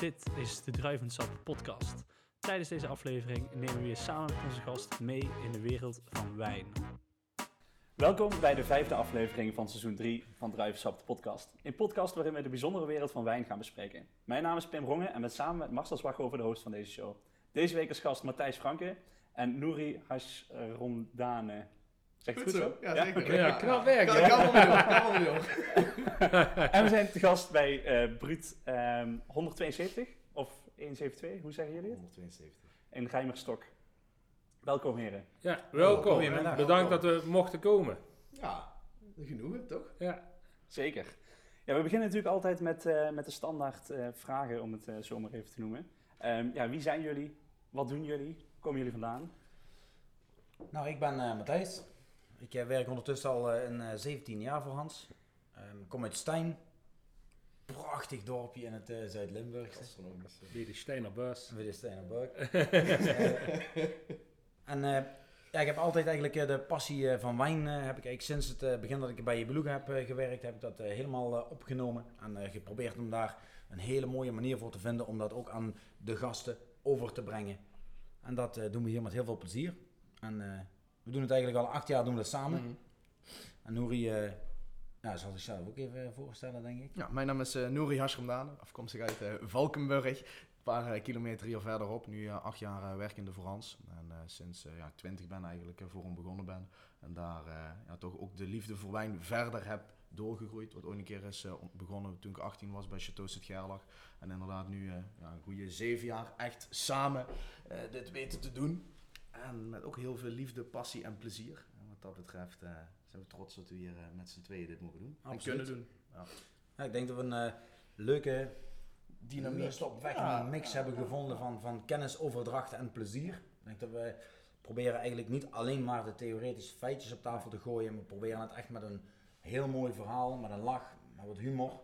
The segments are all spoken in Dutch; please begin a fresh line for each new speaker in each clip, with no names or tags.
Dit is de Druivensap podcast. Tijdens deze aflevering nemen we weer samen met onze gast mee in de wereld van wijn. Welkom bij de vijfde aflevering van seizoen 3 van Druivensap podcast. Een podcast waarin we de bijzondere wereld van wijn gaan bespreken. Mijn naam is Pim Rongen en ben samen met Marcel Zwaghoven de host van deze show. Deze week is gast Matthijs Franke en Nouri Hashrondane. Zeg het goed zo?
Ja, zeker.
Ja, knap werk,
Kan, wel.
En we zijn te gast bij eh Bruut ehm, 172 of 172, hoe zeggen jullie het?
172.
In Rijmerstok. Welkom heren.
Ja, welkom. Bedankt dat we mochten komen.
Ja, genoegen, toch?
Ja.
Zeker. Ja, we beginnen natuurlijk altijd met, eh, met de standaard eh, vragen, om het zo maar even te noemen. Ehm, ja, wie zijn jullie? Wat doen jullie? Komen jullie vandaan?
Nou, ik ben eh, Matthijs. Ik eh, werk ondertussen al eh, een, eh, 17 jaar voor Hans. Ik kom uit Stijn. Prachtig dorpje in het eh, Zuid-Limburg.
Wie de Steinerbus.
Bij de Steinerburg. en eh, ja, ik heb altijd eigenlijk eh, de passie eh, van wijn, eh, heb ik eigenlijk sinds het eh, begin dat ik bij je Beluga heb eh, gewerkt, heb ik dat eh, helemaal eh, opgenomen. En eh, geprobeerd om daar een hele mooie manier voor te vinden om dat ook aan de gasten over te brengen. En dat eh, doen we hier met heel veel plezier. En eh, we doen het eigenlijk al acht jaar doen we dat samen.
Mhm.
En Nouri eh, ja, zal zichzelf ook even voorstellen, denk ik.
Ja, mijn naam is eh Nouri Hashramdane, afkomstig uit eh, Valkenburg. Een paar eh, kilometer hier verderop. Nu eh, acht jaar eh, werkende voor Hans. En eh, sinds eh, ja, twintig ben eigenlijk eh, voor hem begonnen ben. En daar eh, ja, toch ook de liefde voor wijn verder heb doorgegroeid. Wat ooit een keer is eh, begonnen toen ik 18 was bij Chateau Sint-Gerlach. En inderdaad nu eh, ja, een goede zeven jaar echt samen eh, dit weten te doen. En met ook heel veel liefde, passie en plezier. En wat dat betreft eh, zijn we trots dat we hier eh, met z'n tweeën dit mogen doen.
Absoluut.
En kunnen doen. Ja.
Ja, ik denk dat we een eh, leuke
Dynamiek.
stopwekkende
Ja,
mix
ja,
hebben gevonden van, van kennisoverdracht en plezier. Ik denk dat we proberen eigenlijk niet alleen maar de theoretische feitjes op tafel te gooien, maar proberen het echt met een heel mooi verhaal, met een lach, met wat humor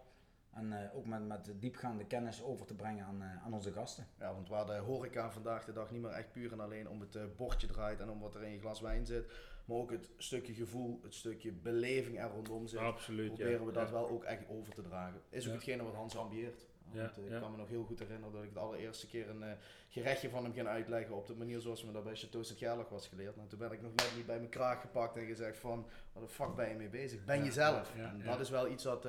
en eh, ook met, met diepgaande kennis over te brengen aan, eh, aan onze gasten.
Ja, want waar de horeca vandaag de dag niet meer echt puur en alleen om het eh, bordje draait en om wat er in je glas wijn zit, maar ook het stukje gevoel, het stukje beleving er rondom zit,
Absoluut, ja.
proberen we dat
Ja.
wel ook echt over te dragen. Is ook
Ja.
hetgene wat Hans ambieert.
Ja,
Want, ik kan me nog heel goed herinneren dat ik de allereerste keer een gerechtje van hem ging uitleggen op de manier zoals me dat bij Chateau Sint-Gerlach was geleerd. En toen ben ik nog net niet bij mijn kraag gepakt en gezegd van, wat de fuck ben je mee bezig? Ben
Ja,
jezelf.
ja,
en
ja.
dat is wel iets wat...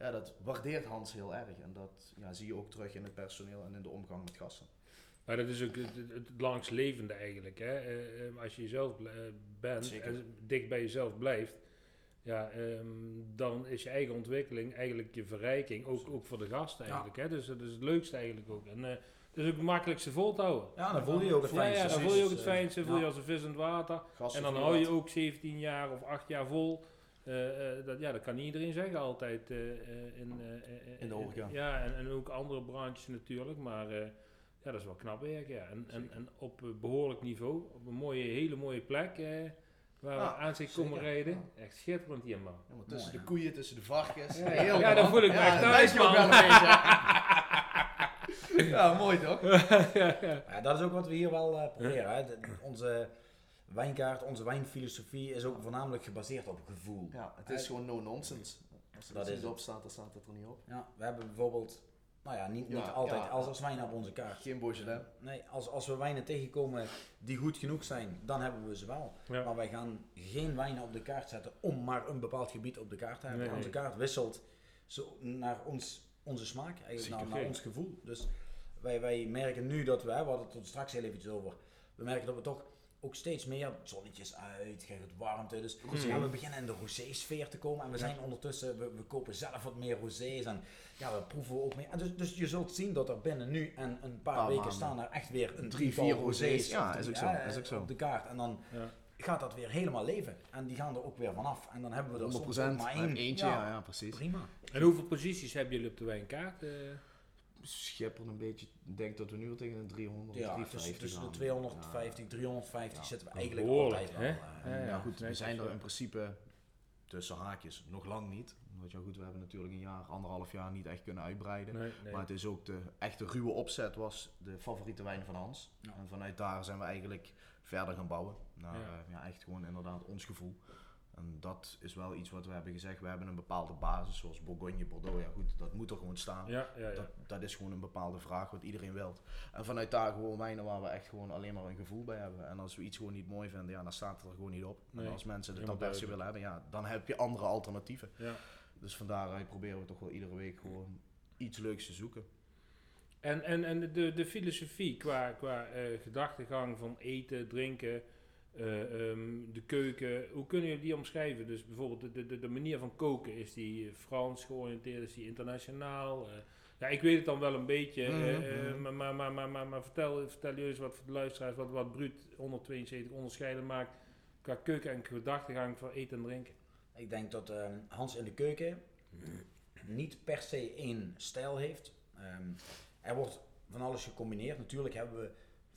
ja, dat waardeert Hans heel erg. En dat ja, zie je ook terug in het personeel en in de omgang met gasten.
Maar dat is ook het, het, het langslevende eigenlijk. Hè? Eh, eh, als je jezelf eh, bent
Zeker.
en dicht bij jezelf blijft, ja, ehm, dan is je eigen ontwikkeling eigenlijk je verrijking, ook, ook voor de gasten eigenlijk. Hè? Dus dat is het leukste eigenlijk ook. En eh, het is ook het makkelijkste vol te houden.
Ja, dan voel je je ook het fijnste.
ja, dan voel je ook het fijnste, voel je als een vis in het water.
Gasten
En dan hou je ook 17 jaar of 8 jaar vol. Eh, eh, dat, ja, dat kan niet iedereen zeggen altijd. eh, eh, in,
In de horeca.
Ja, en, en ook andere branches natuurlijk. Maar eh, ja, dat is wel knap werk. Ja. En, en, en op eh, behoorlijk niveau. Op een mooie, hele mooie plek. eh, waar
Ja,
we aan zich komen
zeker.
rijden. Echt schitterend hier, man.
Ja, maar tussen
Mooi,
de koeien, tussen de varkens.
Ja,
Heel
ja, dan voel ik me echt
dat
thuis,
weet je ook
man.
wel ja, mooi toch?
Ja, dat is ook wat we hier wel proberen. Hè. De- onze wijnkaart, onze wijnfilosofie is ook voornamelijk gebaseerd op gevoel.
Ja, het is gewoon no nonsense. Als er
Dat
iets
is
niet
het.
op staat, dan staat het er niet op.
Ja, we hebben bijvoorbeeld, nou ja, niet, niet
Ja,
altijd
ja.
alles als wijn op onze kaart.
Geen Beaujolais.
Nee, als, als we wijnen tegenkomen die goed genoeg zijn, dan hebben we ze wel.
Ja.
Maar wij gaan geen wijnen op de kaart zetten om maar een bepaald gebied op de kaart te hebben.
Nee,
onze
nee.
kaart wisselt zo naar ons, onze smaak, eigenlijk
Zeker.
naar, ons gevoel. Dus wij, wij merken nu dat we, we hadden het er straks heel eventjes over, we merken dat we toch ook steeds meer zonnetjes uit, krijgen het warmte. Dus ja, we beginnen in de rosé-sfeer te komen. En we zijn ondertussen, we, we kopen zelf wat meer rosés. En ja, we proeven ook meer. En dus, dus je zult zien dat er binnen nu en een paar weken staan er echt weer een
Drie, vier rosés. Ja, is ook zo,
ja,
is ook zo.
Op de kaart. En dan
Ja.
gaat dat weer helemaal leven. En die gaan er ook weer vanaf. En dan hebben we er
100
soms ook maar één.
Eentje, ja, ja, precies.
Prima.
En hoeveel posities hebben jullie op de wijnkaart? Eh,
Schepperen een beetje. Ik denk dat we nu al tegen een 300
Ja,
350
tussen, tussen de
gaan.
250, 350
Ja.
zitten we eigenlijk
Behoorlijk,
altijd wel.
hè?
eh,
Ja,
Ja, ja.
goed, we zijn er in principe tussen haakjes nog lang niet. Want ja, goed, we hebben natuurlijk een jaar, anderhalf jaar niet echt kunnen uitbreiden.
nee, nee.
Maar het is ook de echte ruwe opzet was de favoriete wijn van Hans.
Ja.
En vanuit daar zijn we eigenlijk verder gaan bouwen. Naar
Ja.
ja. ja, echt gewoon inderdaad ons gevoel. En dat is wel iets wat we hebben gezegd. We hebben een bepaalde basis, zoals Bourgogne, Bordeaux. Ja goed, dat moet er gewoon staan.
Ja, ja, ja.
Dat, dat is gewoon een bepaalde vraag wat iedereen wilt. En vanuit daar gewoon wijnen waar we echt gewoon alleen maar een gevoel bij hebben. En als we iets gewoon niet mooi vinden, ja, dan staat het er gewoon niet op.
Nee,
en als mensen per se willen hebben, ja, dan heb je andere alternatieven.
ja.
Dus vandaar proberen we toch wel iedere week gewoon iets leuks te zoeken.
En, en, en de, de filosofie qua, qua eh, gedachtegang van eten, drinken, eh, ehm, de keuken, hoe kunnen jullie die omschrijven? Dus bijvoorbeeld de, de, de manier van koken, is die Frans georiënteerd, is die internationaal? Eh, ja, ik weet het dan wel een beetje, eh,
Mhm,
eh,
mhm.
maar, maar, maar, maar, maar, maar vertel, vertel jullie eens wat voor de luisteraars, wat, wat Bruut 172 onderscheiden maakt qua keuken en gedachtegang voor eten en drinken.
Ik denk dat ehm, Hans in de keuken niet per se één stijl heeft. Ehm, er wordt van alles gecombineerd. Natuurlijk hebben we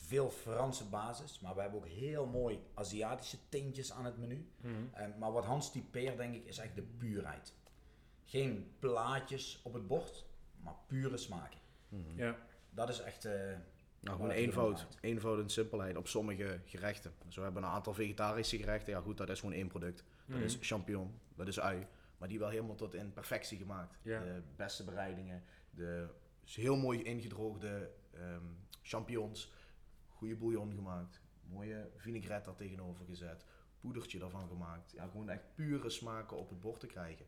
veel Franse basis, maar we hebben ook heel mooi Aziatische tintjes aan het menu. Ehm, maar wat Hans typeert, denk ik, is echt de puurheid. Geen plaatjes op het bord, maar pure smaken.
Ja,
Dat is echt. eh,
Nou, gewoon eenvoud. Eenvoud en simpelheid op sommige gerechten. Zo hebben we een aantal vegetarische gerechten. Ja goed, dat is gewoon één product. Dat is
Mhm.
champignon, dat is ui. Maar die wel helemaal tot in perfectie gemaakt.
Ja.
De beste bereidingen, de heel mooi ingedroogde ehm, champignons. Goede bouillon gemaakt. Mooie vinaigrette daar tegenover gezet. Poedertje daarvan gemaakt. Ja, gewoon echt pure smaken op het bord te krijgen.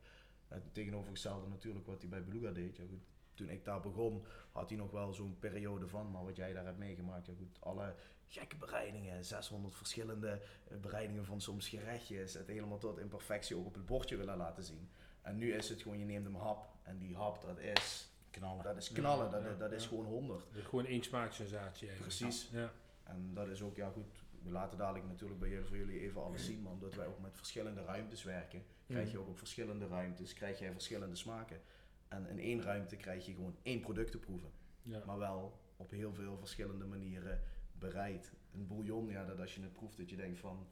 Het tegenovergestelde natuurlijk wat hij bij Beluga deed. Ja, goed, toen ik daar begon, had hij nog wel zo'n periode van. Maar wat jij daar hebt meegemaakt, ja goed, alle gekke bereidingen, 600 verschillende eh, bereidingen van soms gerechtjes. Het helemaal tot in perfectie ook op het bordje willen laten zien. En nu is het gewoon, je neemt een hap. En die hap, dat is
knallen.
dat is knallen,
Ja,
dat,
ja,
is- dat is
ja.
gewoon 100.
Dus gewoon één smaaksensatie eigenlijk.
Precies.
Ja.
En dat is ook, ja goed, we laten dadelijk natuurlijk bij jullie, voor jullie even alles zien, maar omdat wij ook met verschillende ruimtes werken, krijg je ook op verschillende ruimtes, krijg jij verschillende smaken. En in één ruimte krijg je gewoon één product te proeven,
Ja.
maar wel op heel veel verschillende manieren bereid. Een bouillon, ja, dat als je het proeft, dat je denkt van,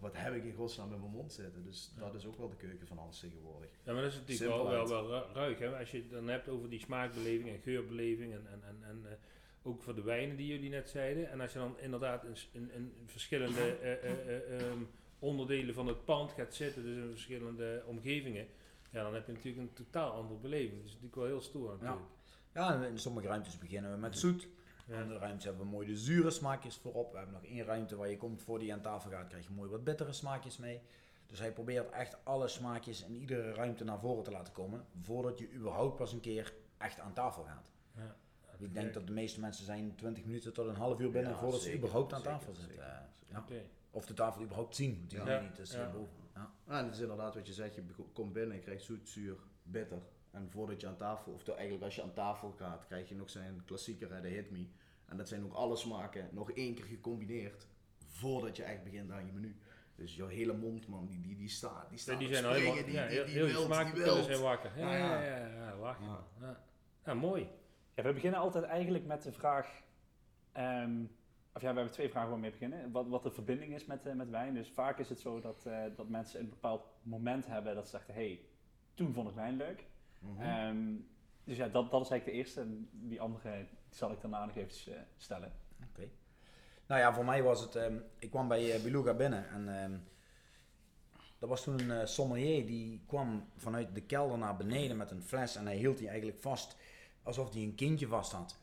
wat- heb ik in godsnaam in mijn mond zitten. Dus dat is ook wel de keuken van Hans tegenwoordig.
Ja, maar dat is natuurlijk wel, wel, wel ru- ruig. Hè? Als je het dan hebt over die smaakbeleving en geurbeleving en, en, en, en eh, ook voor de wijnen die jullie net zeiden. En als je dan inderdaad in, s- in, in verschillende eh, eh, eh, ehm, onderdelen van het pand gaat zitten, dus in verschillende omgevingen, ja, dan heb je natuurlijk een totaal andere beleving. Dat is natuurlijk wel heel stoer natuurlijk.
Ja, in sommige ruimtes beginnen we met zoet. In
Ja.
andere ruimtes hebben we mooi de zure smaakjes voorop. We hebben nog één ruimte waar je komt voor die aan tafel gaat, krijg je mooi wat bittere smaakjes mee. Dus hij probeert echt alle smaakjes in iedere ruimte naar voren te laten komen, voordat je überhaupt pas een keer echt aan tafel gaat.
Ja.
Ik denk dat de meeste mensen zijn 20 minuten tot een half uur binnen
Ja,
voordat
zeker,
ze überhaupt aan
zeker,
tafel zitten. Ja.
Oké.
Of de tafel überhaupt zien, want die
Ja.
niet, dus
ja.
Ja.
Ja, en het is inderdaad wat je zegt, je komt binnen, je krijgt zoet, zuur, bitter. En voordat je aan tafel, of eigenlijk als je aan tafel gaat, krijg je nog zijn klassieker, de Hit Me. En dat zijn ook alle smaken nog één keer gecombineerd, voordat je echt begint aan je menu. Dus jouw hele mond, man, die, die, die staat, die
Ja,
staat
die
op
zijn al
springen,
helemaal,
die,
ja,
die,
heel,
die
heel die
wilt, die
smaakpillen
wilt.
zijn wakker. Ja,
Ja,
ja,
ja.
ja, ja, lach je
Ja.
wel. Ja. ja, mooi.
Ja, we beginnen altijd eigenlijk met de vraag. ehm, of ja, we hebben twee vragen waar we mee beginnen. Wat, wat de verbinding is met, eh, met wijn. Dus vaak is het zo dat, eh, dat mensen een bepaald moment hebben dat ze zeggen: hé, hey, toen vond ik wijn leuk.
Mhm.
Ehm, dus ja, dat, dat is eigenlijk de eerste. En die andere die zal ik daarna nog even eh, stellen.
Oké. Nou ja, voor mij was het, ehm, ik kwam bij Beluga binnen en er was toen een sommelier die kwam vanuit de kelder naar beneden met een fles en hij hield die eigenlijk vast alsof hij een kindje vast had.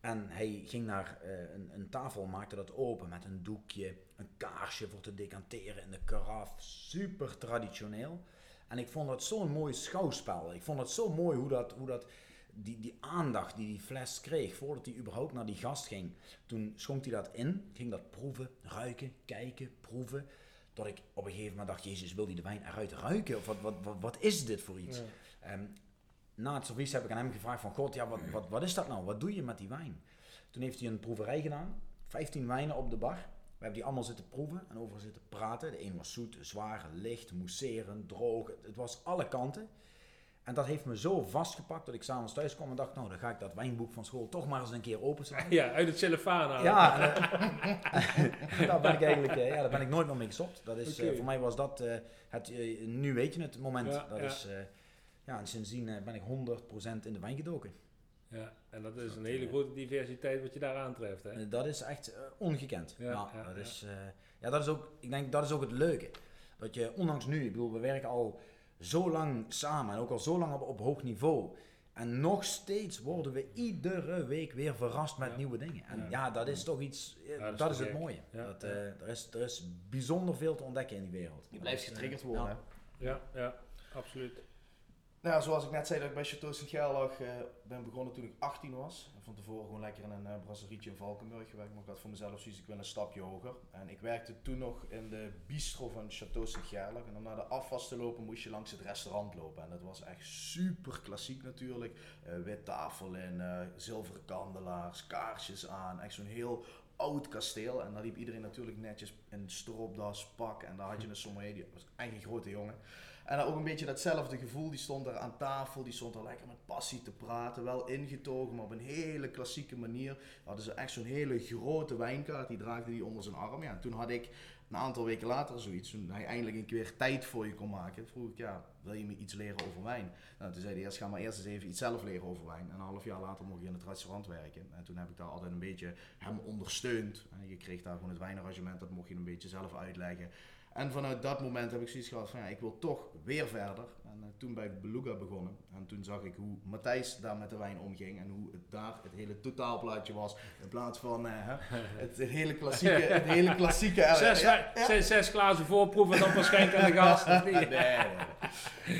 En hij ging naar eh, een, een tafel, maakte dat open met een doekje, een kaarsje voor te decanteren in de karaf. Super traditioneel. En ik vond dat zo'n mooi schouwspel. Ik vond het zo mooi hoe dat, hoe dat die, die aandacht die die fles kreeg voordat hij überhaupt naar die gast ging. Toen schonk hij dat in, ging dat proeven, ruiken, kijken, proeven. Dat ik op een gegeven moment dacht, jezus, wil hij de wijn eruit ruiken? Of wat, wat, wat, wat is dit voor iets?
Ja.
Ehm, na het servies heb ik aan hem gevraagd van, god, ja, wat, wat, wat is dat nou? Wat doe je met die wijn? Toen heeft hij een proeverij gedaan, 15 wijnen op de bar. We hebben die allemaal zitten proeven en over zitten praten. De een was zoet, zwaar, licht, mousserend, droog. Het, was alle kanten. En dat heeft me zo vastgepakt dat ik s'avonds thuis kwam en dacht, nou, dan ga ik dat wijnboek van school toch maar eens een keer openslaan.
Ja, uit het cellofaan halen.
Ja, en, eh, daar ben ik eigenlijk, eh, ja, daar ben ik nooit meer mee gestopt. Dat is, eh, voor mij was dat het, het nu weet je het moment.
Ja,
dat
ja.
is, ja, en sindsdien eh, ben ik 100% in de wijn gedoken.
Ja, en dat is een hele grote diversiteit wat je daar aantreft. Hè?
Eh, dat is echt eh, ongekend.
Ja,
dat
ja.
Is, eh, ja, dat is ook, ik denk dat is ook het leuke. Dat je, ondanks nu, ik bedoel, we werken al zo lang samen en ook al zo lang op, op hoog niveau. En nog steeds worden we iedere week weer verrast met
Ja.
nieuwe dingen. En ja,
Ja.
dat is toch iets, eh,
dat is
dat
te
is het mooie.
Ja.
Dat, eh, er, is, er is bijzonder veel te ontdekken in die wereld.
Je blijft
eh,
getriggerd worden.
Ja,
ja, absoluut.
Nou, zoals ik net zei dat ik bij Chateau Sint-Gerlach eh, ben begonnen toen ik 18 was. Van tevoren gewoon lekker in een uh, brasserie in Valkenburg gewerkt. Maar ik had voor mezelf zoiets, ik wil een stapje hoger. En ik werkte toen nog in de bistro van Chateau Sint-Gerlach. En om naar de afwas te lopen moest je langs het restaurant lopen. En dat was echt super klassiek natuurlijk. Eh wit tafel in, eh, zilveren kandelaars, kaarsjes aan. Echt zo'n heel oud kasteel. En daar liep iedereen natuurlijk netjes in stropdas, pak. En daar had je een sommelier, was echt een grote jongen. En ook een beetje datzelfde gevoel. Die stond daar aan tafel, die stond daar lekker met passie te praten. Wel ingetogen, maar op een hele klassieke manier. Hadden ze echt zo'n hele grote wijnkaart, die draagde die onder zijn arm. Ja, en toen had ik een aantal weken later zoiets, toen hij eindelijk een keer tijd voor je kon maken, vroeg ik, ja, wil je me iets leren over wijn? Nou, toen zei hij eerst, ga maar eerst eens even iets zelf leren over wijn. En een half jaar later mocht ik in het restaurant werken. En toen heb ik daar altijd een beetje hem ondersteund. En je kreeg daar gewoon het wijnarrangement, dat mocht je een beetje zelf uitleggen. En vanuit dat moment heb ik zoiets gehad van ja, ik wil toch weer verder. En eh, toen bij Beluga begonnen. En toen zag ik hoe Matthijs daar met de wijn omging. En hoe het daar het hele totaalplaatje was. In plaats van eh, het, het hele klassieke. Het hele klassieke
Zes,
ja, ja.
Zes, zes glazen voorproeven en dan pas schenken aan de gast.
nee, nee.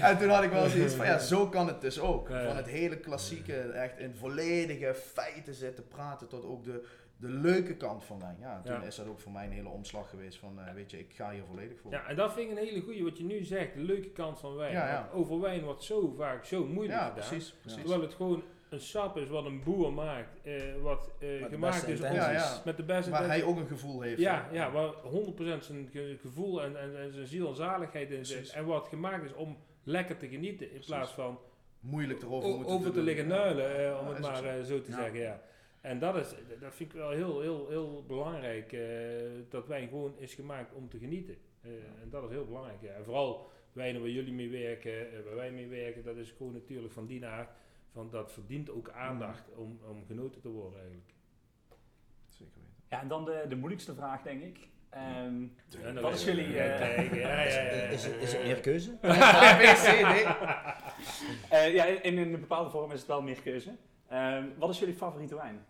En toen had ik wel zoiets van, ja, zo kan het dus ook. Van het hele klassieke, echt in volledige feiten zitten praten tot ook de, de leuke kant van wijn. Ja, en toen
Ja.
is dat ook voor mij een hele omslag geweest van, eh, weet je, ik ga hier volledig voor.
Ja, en dat vind ik een hele goeie, wat je nu zegt, de leuke kant van wijn.
Ja, ja.
Want Over wijn wordt zo vaak zo moeilijk
Ja,
gedaan.
precies, precies.
Terwijl het gewoon een sap is wat een boer maakt, eh, wat eh, gemaakt is om-
intenties. Ja, ja.
met de beste
Waar hij ook een gevoel heeft.
Ja, ja, waar 100% zijn ge- gevoel en, en, en zijn ziel en zaligheid in zit. En wat gemaakt is om lekker te genieten in
Precies.
plaats van
Moeilijk erover
o-
moeten
over te
doen.
liggen nuilen, eh, om
Ja,
het maar
zo.
zo te
Ja.
zeggen. Ja. En dat, is, dat vind ik wel heel, heel, heel belangrijk, eh, dat wijn gewoon is gemaakt om te genieten. Eh, En dat is heel belangrijk. Ja. En vooral wijnen waar jullie mee werken, eh, waar wij mee werken, dat is gewoon natuurlijk van die aard. Van dat verdient ook aandacht om, om genoten te worden eigenlijk.
Zeker weten.
Ja, en dan de, de moeilijkste vraag, denk ik. Ehm,
dan
Wat is jullie,
Ja,
eh,
kijk, ja, ja, ja, ja.
Is, is, is er meer keuze?
Eh, ja, in, in een bepaalde vorm is het wel meer keuze. Ehm, wat is jullie favoriete wijn?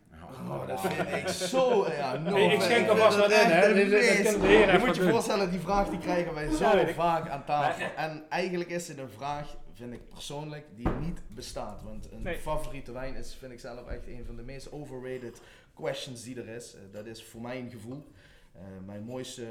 Oh, dat vind ik zo, ja, no
Hey, ik schenk alvast wat in, hè. Dit-
Je moet je
doen.
voorstellen, die vraag die krijgen wij zo
Ja,
vaak aan tafel. En eigenlijk is het een vraag, vind ik persoonlijk, die niet bestaat. Want een
Nee.
favoriete wijn is, vind ik zelf echt een van de meest overrated questions die er is. Eh, dat is voor mij een gevoel. Eh, mijn mooiste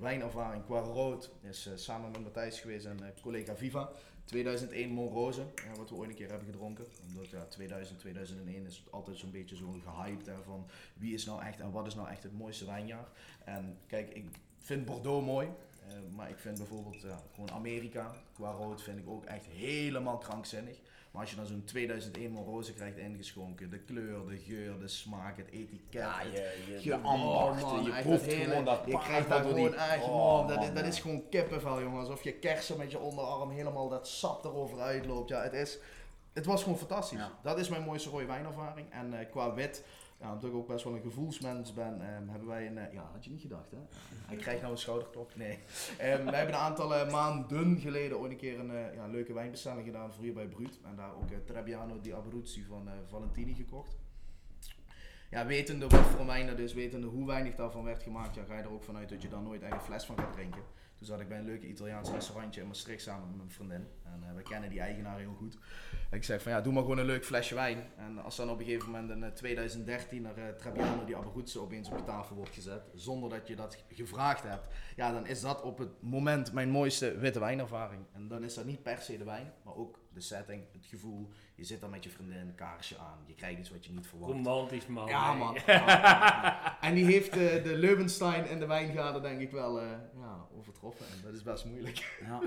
wijnervaring qua rood is eh, samen met Matthijs geweest en collega Viva. 2001 Monrose, ja, wat we ooit een keer hebben gedronken. Omdat ja, 2000, 2001 is het altijd zo'n beetje zo'n gehyped hè, van wie is nou echt en wat is nou echt het mooiste wijnjaar. En kijk, ik vind Bordeaux mooi. eh, maar ik vind bijvoorbeeld gewoon Amerika qua rood vind ik ook echt helemaal krankzinnig. Maar als je dan zo'n 2001 Monrose krijgt ingeschonken, de kleur, de geur, de smaak, het etiket.
Ja, je, je,
ja,
de ambacht,
oh man,
je proeft
dat hele-
gewoon dat
Je krijgt
door
gewoon
die-
echt,
Oh,
man, dat,
man,
is, dat is gewoon kippenvel jongen. Alsof je kersen met je onderarm helemaal dat sap erover uitloopt. Ja, het is, het was gewoon fantastisch.
Ja.
Dat is mijn mooiste rode wijnervaring. En eh, qua wit, ja, omdat ik ook best wel een gevoelsmens ben, ehm, hebben wij een, eh, ja, had je niet gedacht hè? Hij krijgt nou een schouderklop, nee. Ehm, wij hebben een aantal eh, maanden geleden ooit een keer een eh, ja, leuke wijnbestelling gedaan voor hier bij Bruut. En daar ook Trebbiano di Abruzzi van Valentini gekocht ja, wetende wat voor wijn dat is, wetende hoe weinig daarvan werd gemaakt, ja, ga je er ook vanuit dat je daar nooit echt een fles van gaat drinken. Toen zat ik bij een leuke Italiaans restaurantje in Maastricht samen met mijn vriendin. En eh, we kennen die eigenaar heel goed. En ik zeg van ja, doe maar gewoon een leuk flesje wijn. En als dan op een gegeven moment in eh, 2013 naar uh, Trebbiano di Abruzzo opeens op je tafel wordt gezet, zonder dat je dat gevraagd hebt, ja, dan is dat op het moment mijn mooiste witte wijnervaring. En dan is dat niet per se de wijn, maar ook de setting, het gevoel. Je zit daar met je vriendin, een kaarsje aan, je krijgt iets wat je niet verwacht.
Romantisch man.
Ja, man. Ja, ja. En die heeft eh, de Leuvenstein en de wijngaarden denk ik wel eh, ja, overtroffen. En dat is best moeilijk.
Ja.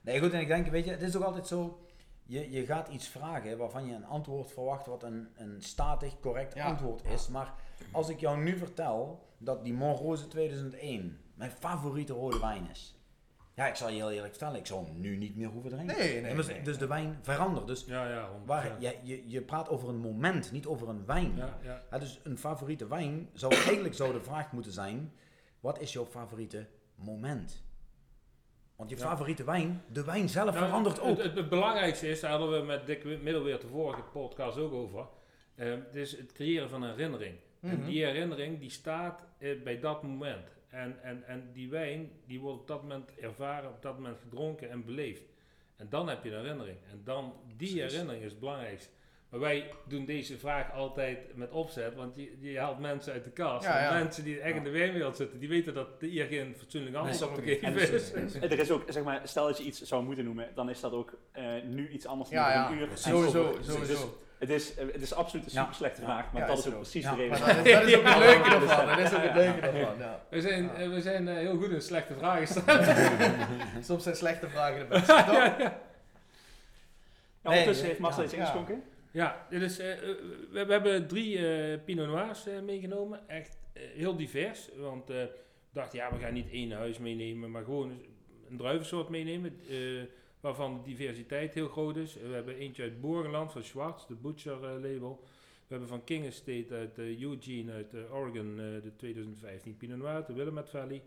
Nee, goed, en ik denk, weet je, het is ook altijd zo, je, je gaat iets vragen waarvan je een antwoord verwacht wat een, een statig, correct
Ja.
antwoord is. Maar als ik jou nu vertel dat die Monrose 2001 mijn favoriete rode wijn is. Ja, ik zal je heel eerlijk vertellen, ik zou hem nu niet meer hoeven drinken.
Nee, nee,
maar
nee.
Dus de wijn verandert. Dus
Ja, ja, 100%.
waar, je, je, je praat over een moment, niet over een wijn.
Ja, ja.
Ja, dus een favoriete wijn zou eigenlijk zou de vraag moeten zijn: wat is jouw favoriete moment? Want je
Ja.
favoriete wijn, de wijn zelf
Nou,
verandert ook.
Het, het, het belangrijkste is, daar hadden we met Dick Middelweer de vorige podcast ook over. eh, het is het creëren van een herinnering. En
Mhm.
die herinnering die staat eh, bij dat moment. En, en, en die wijn die wordt op dat moment ervaren, op dat moment gedronken en beleefd. En dan heb je een herinnering. En dan, die
Precies.
herinnering is het belangrijkste. Maar wij doen deze vraag altijd met opzet, want je, je haalt mensen uit de kast.
Ja,
En
ja.
Mensen die echt in de wijnwereld zitten, die weten dat hier geen fatsoenlijk antwoord op te
Nee,
geven
En
is.
dus, er is ook, zeg maar, stel dat je iets zou moeten noemen, dan is dat ook eh, nu iets anders dan
Ja,
over
ja,
een uur. En
sowieso,
over- dus-
sowieso.
Het is, eh, het is absoluut een
Ja.
super slechte vraag, maar
Ja,
dat
is
ook
zo.
precies
Ja.
de reden.
Dat, dat is ook het leuke ervan. Dat is ook het leuke ervan, ja.
We zijn, eh, we zijn eh, heel goed in slechte vragen stellen.
Soms zijn slechte vragen de beste.
ondertussen
Nee,
heeft Marcel
ja.
iets ingeschonken.
Ja, dit is, we, we hebben drie eh, Pinot Noirs meegenomen. Echt heel divers. Want eh, we dachten, ja, we gaan niet één huis meenemen, maar gewoon een druivensoort meenemen. Waarvan de diversiteit heel groot is. we hebben eentje uit Borgenland van Schwarz, de Butcher eh, label. We hebben van King Estate uit eh, Eugene uit eh, Oregon de 2015 Pinot Noir, de Willamette Valley.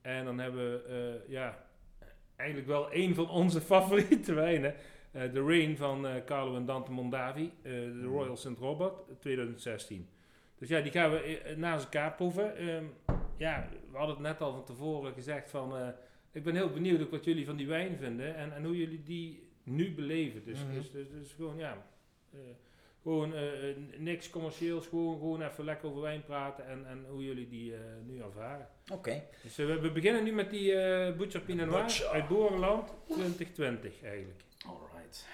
En dan hebben we, ja, eigenlijk wel een van onze favoriete wijnen. Eh, de Rain van Carlo en Dante Mondavi, eh, de Royal St. Robert, 2016. Dus ja, die gaan we naast elkaar proeven. Ehm, ja, we hadden het net al van tevoren gezegd van... ik ben heel benieuwd ook wat jullie van die wijn vinden en, en hoe jullie die nu beleven. Dus,
Mhm.
dus, dus, dus gewoon, ja... eh, gewoon eh, eh, niks commercieels, gewoon, gewoon even lekker over wijn praten en, en hoe jullie die nu ervaren.
Oké.
Dus we, we beginnen nu met die eh Butcher Pinot Noir
Butcher.
uit Boerenland 2020 eigenlijk.
Alright.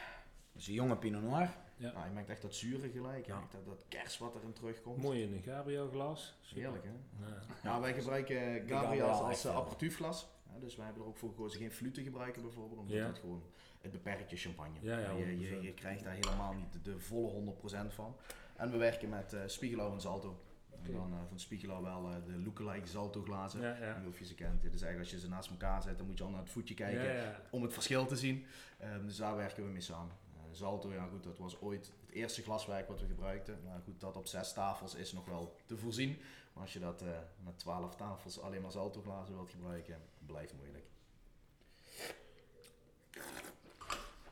Dus een jonge Pinot Noir.
Ja.
Nou, je merkt echt dat zure gelijk. Je
Ja.
merkt dat, dat kers wat erin terugkomt.
Mooi in een Gabriel glas.
Heerlijk hè?
Ja.
Ja, wij gebruiken
Gabriel
als, als. Uh, dus wij hebben er ook voor gekozen geen flute gebruiken bijvoorbeeld. Omdat
Ja.
het gewoon, het beperkt je champagne.
Ja, ja,
je, je,
100%.
je krijgt daar helemaal niet de, de volle 100% van. En we werken met Spiegelau en Zalto. En dan eh, van Spiegelau wel eh, de lookalike Zalto glazen.
Ja,
Ik weet
ja.
niet of je ze kent. Dit is eigenlijk als je ze naast elkaar zet, dan moet je al naar het voetje kijken om het verschil te zien. Ehm, dus daar werken we mee samen. Zalto, ja goed, dat was ooit het eerste glaswerk wat we gebruikten. Maar goed, dat op zes tafels is nog wel te voorzien. Maar als je dat eh, met twaalf tafels alleen maar Zalto glazen wilt gebruiken, blijft moeilijk.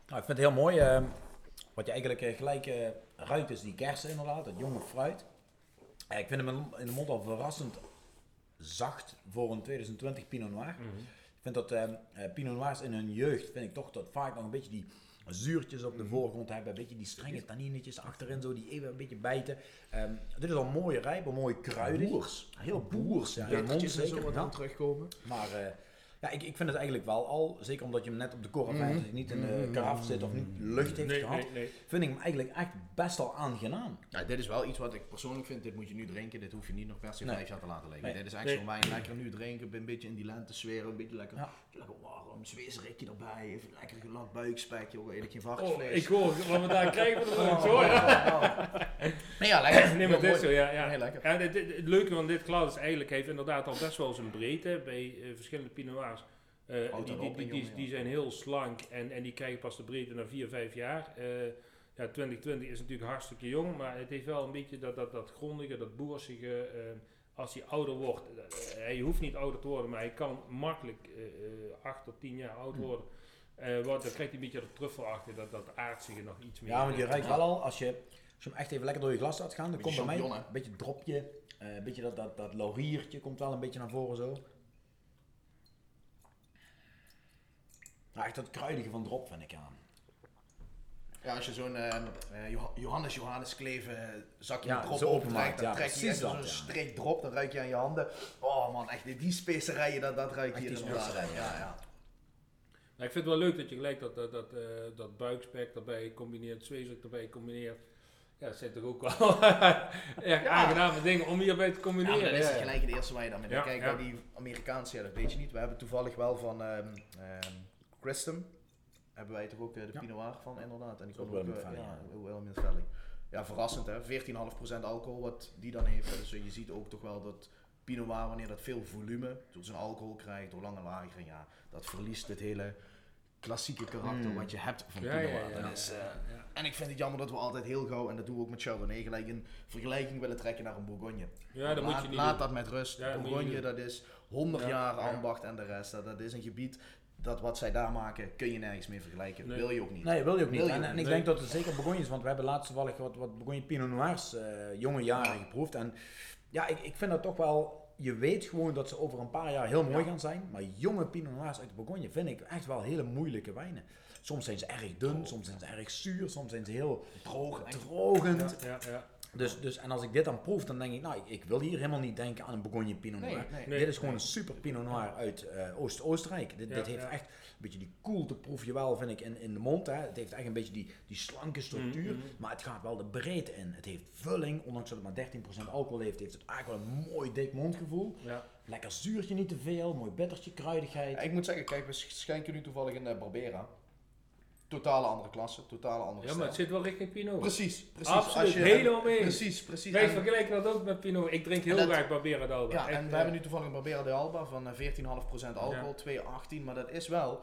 Nou, ik vind het heel mooi. eh, wat je eigenlijk eh, gelijk eh, ruikt is die kersen inderdaad, het jonge fruit. Ik vind hem in- de mond al verrassend zacht voor een 2020 Pinot Noir.
Mhm.
Vind dat eh, eh, Pinot Noirs in hun jeugd, vind ik toch dat vaak nog een beetje die zuurtjes op de voorgrond hebben. Een beetje die strenge tanninetjes achterin, zo die even een beetje bijten. Ehm, dit is al mooi rijp, al mooi kruidig.
Boers.
Heel boers, ja.
en zo
zeker.
wat
ja.
aan terugkomen.
Maar eh, ja, ik, ik vind het eigenlijk wel al, zeker omdat je hem net op de korf hebt,
Mhm.
dat hij niet in de
Mhm.
karaf zit of niet lucht heeft
Nee,
gehad,
nee, nee.
vind ik hem eigenlijk echt best wel aangenaam.
Ja, dit is wel iets wat ik persoonlijk vind. Dit moet je nu drinken. Dit hoef je niet nog per se
Nee.
vijf jaar te laten liggen.
Nee.
Dit is echt
Nee.
zo'n wijn. Lekker nu drinken. Een beetje in die lente sfeer. Een beetje lekker,
Ja.
lekker warm. Zweesrikje erbij. Even lekker gelakt buikspek. Joh. Eet ik geen
Oh,
varkensvlees.
ik hoor wat we daar krijgen. Wat
Oh,
zo, ja.
Nee, ja, lekker.
Nee, maar dit is zo, ja. ja.
Heel lekker.
Ja, dit- dit- het leuke van dit glas is eigenlijk, heeft inderdaad al best wel zijn breedte bij eh, verschillende Pinot Eh, die, die, die,
jongen,
die,
ja.
die zijn heel slank en, en die krijgen pas de breedte na 4, 5 jaar. Eh, ja, 2020 is natuurlijk hartstikke jong, maar het heeft wel een beetje dat, dat, dat grondige, dat boersige. eh, als hij ouder wordt, hij hoeft niet ouder te worden, maar hij kan makkelijk eh, eh, 8 tot 10 jaar oud
Hm.
worden. Eh, wat, dan krijgt hij een beetje dat truffelachtige, dat, dat aardsige nog iets meer.
Ja, want je ruikt wel al, als je, als je hem echt even lekker door je glas laat gaan, dan komt bij mij een beetje dropje, eh, een beetje dat, dat, dat lauriertje komt wel een beetje naar voren zo. Nou, echt dat kruidige van drop vind ik aan.
Ja, als je zo'n eh, eh, Joh- Johannes Johannes Kleven zakje
Ja,
drop
openmaakt,
dan
ja,
trek je echt zo'n
ja.
streek drop, dan ruik je aan je handen. Oh man, echt die- die specerijen, dat, dat ruik je
Echt die
inderdaad. Ja,
ja.
ja.
Maar ik vind het wel leuk dat je gelijk dat, dat, dat, eh, dat buikspek erbij combineert, zweeselijk erbij combineert. Ja, dat zijn toch ook wel erg aangename dingen om hierbij te
Ja,
combineren.
maar dat is
ja, ja.
gelijk het eerste waar je dan mee
Ja,
denkt. Kijk,
ja.
bij die Amerikaanse, ja, dat weet je niet. We hebben toevallig wel van ehm ehm Hebben wij toch ook eh, de
Ja.
Pinot Noir van, inderdaad. En die
is
ook,
ook
eh, ja,
Valley,
Valley. Ja, verrassend hè, 14,5% alcohol wat die dan heeft. Dus je ziet ook toch wel dat Pinot Noir, wanneer dat veel volume door zijn alcohol krijgt, door lange lagering, ja, dat verliest het hele klassieke karakter
Mm.
wat je hebt van
Ja,
Pinot
ja,
Noir.
ja,
Dat is,
ja,
eh,
ja.
en ik vind het jammer dat we altijd heel gauw, en dat doen we ook met Chardonnay, gelijk een vergelijking willen trekken naar een Bourgogne.
Ja, dat moet
laat,
je niet
laat
doen.
dat met rust.
Ja, moet
Bourgogne, dat is 100
Ja,
jaar
ja.
ambacht en de rest. Dat, dat is een gebied dat wat zij daar maken, kun je nergens meer vergelijken.
Nee.
Wil je ook niet.
Nee, wil je ook niet.
Wil je
en,
ook
en
niet.
ik
Nee.
denk dat het zeker begon is, want we hebben laatst toevallig wat, wat Pinot Noirs eh, jonge jaren geproefd. En ja, ik, ik vind dat toch wel, je weet gewoon dat ze over een paar jaar heel mooi
Ja.
gaan zijn. Maar jonge Pinot Noirs uit de Bourgogne vind ik echt wel hele moeilijke wijnen. Soms zijn ze erg dun, soms zijn ze erg zuur, soms zijn ze heel
Droog.
drogend.
Ja, ja.
Dus, dus, en als ik dit dan proef, dan denk ik, nou, ik, ik wil hier helemaal niet denken aan een Bourgogne Pinot Noir.
nee.
Nee.
dit is gewoon een super Pinot Noir uit eh, Oost-Oostenrijk. Dit,
Ja,
dit heeft
ja.
echt een beetje die koelte, proef je wel, vind ik, in, in de mond. Hè. Het heeft echt een beetje die, die slanke structuur,
Mhm.
maar het gaat wel de breedte in. Het heeft vulling, ondanks dat het maar 13% alcohol heeft, heeft het eigenlijk wel een mooi dik mondgevoel.
ja.
Lekker zuurtje, niet te veel, mooi bittertje, kruidigheid.
Ja, ik moet zeggen, kijk, we schenken nu toevallig in uh, Barbera. Totale andere klasse, totale andere
ja, maar het
stijl.
zit wel richting Pinot.
Precies, precies.
Absoluut,
Als je-
helemaal mee.
Precies, precies.
Wij
En-
vergelijken dat ook met Pinot. Ik drink heel
En dat-
graag Barbera d'Alba.
Ja,
Echt,
en we
eh,
hebben nu toevallig een Barbera de Alba van eh, 14,5% alcohol, 2,18. Maar dat is wel,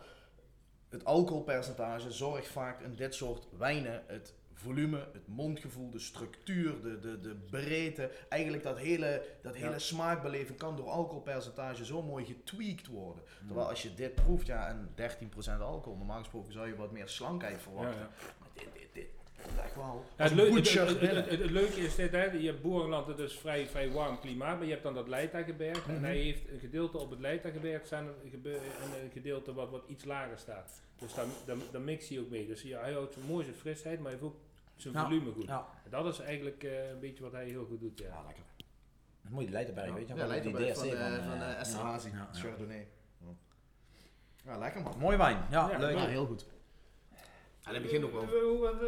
het alcoholpercentage zorgt vaak in dit soort wijnen het volume, het mondgevoel, de structuur, de, de, de breedte. Eigenlijk dat hele, dat hele
Ja.
smaakbeleving kan door alcoholpercentage zo mooi getweakt worden. Terwijl als je dit proeft, ja, en 13% alcohol, normaal gesproken zou je wat meer slankheid
ja,
verwachten.
ja.
Maar dit, dit, dit komt echt wel
Ja,
als
het, het, het- het- het- het leuke is dit, hè, je hebt Boerenland, dat is vrij, vrij warm klimaat, maar je hebt dan dat Leitageberg. En
Mhm.
hij heeft een gedeelte op het Leitageberg staan en een gedeelte wat, wat iets lager staat. Dus daar, daar, daar mixt hij ook mee. Dus ja, hij houdt mooi zijn frisheid, maar hij heeft ook zijn
Ja.
volume goed.
Ja,
En dat is eigenlijk eh, een beetje wat hij heel goed doet, ja.
Ja, lekker.
dat moet je weet je.
Ja,
wel, die
van,
DRC
eh, van eh, Esterhazy. Chardonnay. Ja, lekker man.
Mooi wijn, ja,
Ja,
leuk.
Ja, heel goed. En het begint ook wel.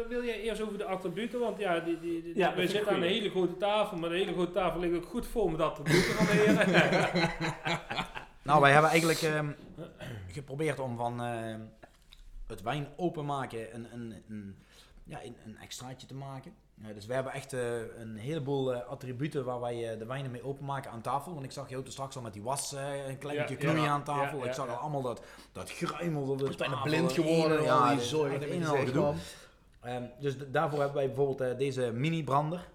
Wil- jij eerst over de attributen? Want ja, die, die, die-
Ja, dat
we zitten aan een hele grote tafel, maar de hele grote tafel ligt ook goed vol met attributen van de heren.
Nou, wij hebben eigenlijk ehm, geprobeerd om van ehm, het wijn openmaken een, een, een, ja, een, een extraatje te maken. Ja, dus we hebben echt eh, een heleboel eh, attributen waar wij eh, de wijnen mee openmaken aan tafel. Want ik zag je straks al met die was eh, een klein beetje
ja,
knoeien aan tafel.
ja,
ik zag al allemaal dat, dat gruimel
ben
tafel.
blind geworden,
en-
ja, die zorg dat.
Ehm, dus daarvoor hebben wij bijvoorbeeld eh, deze mini-brander.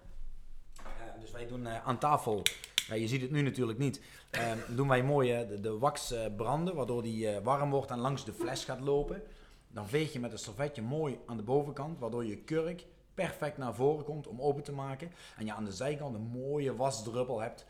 Eh, dus wij doen eh, aan tafel, ja, je ziet het nu natuurlijk niet, ehm, doen wij mooi eh, de, de wax eh, branden, waardoor die eh, warm wordt en langs de fles gaat lopen. Dan veeg je met een servetje mooi aan de bovenkant, waardoor je kurk perfect naar voren komt om open te maken. En je aan de zijkant een mooie wasdruppel hebt.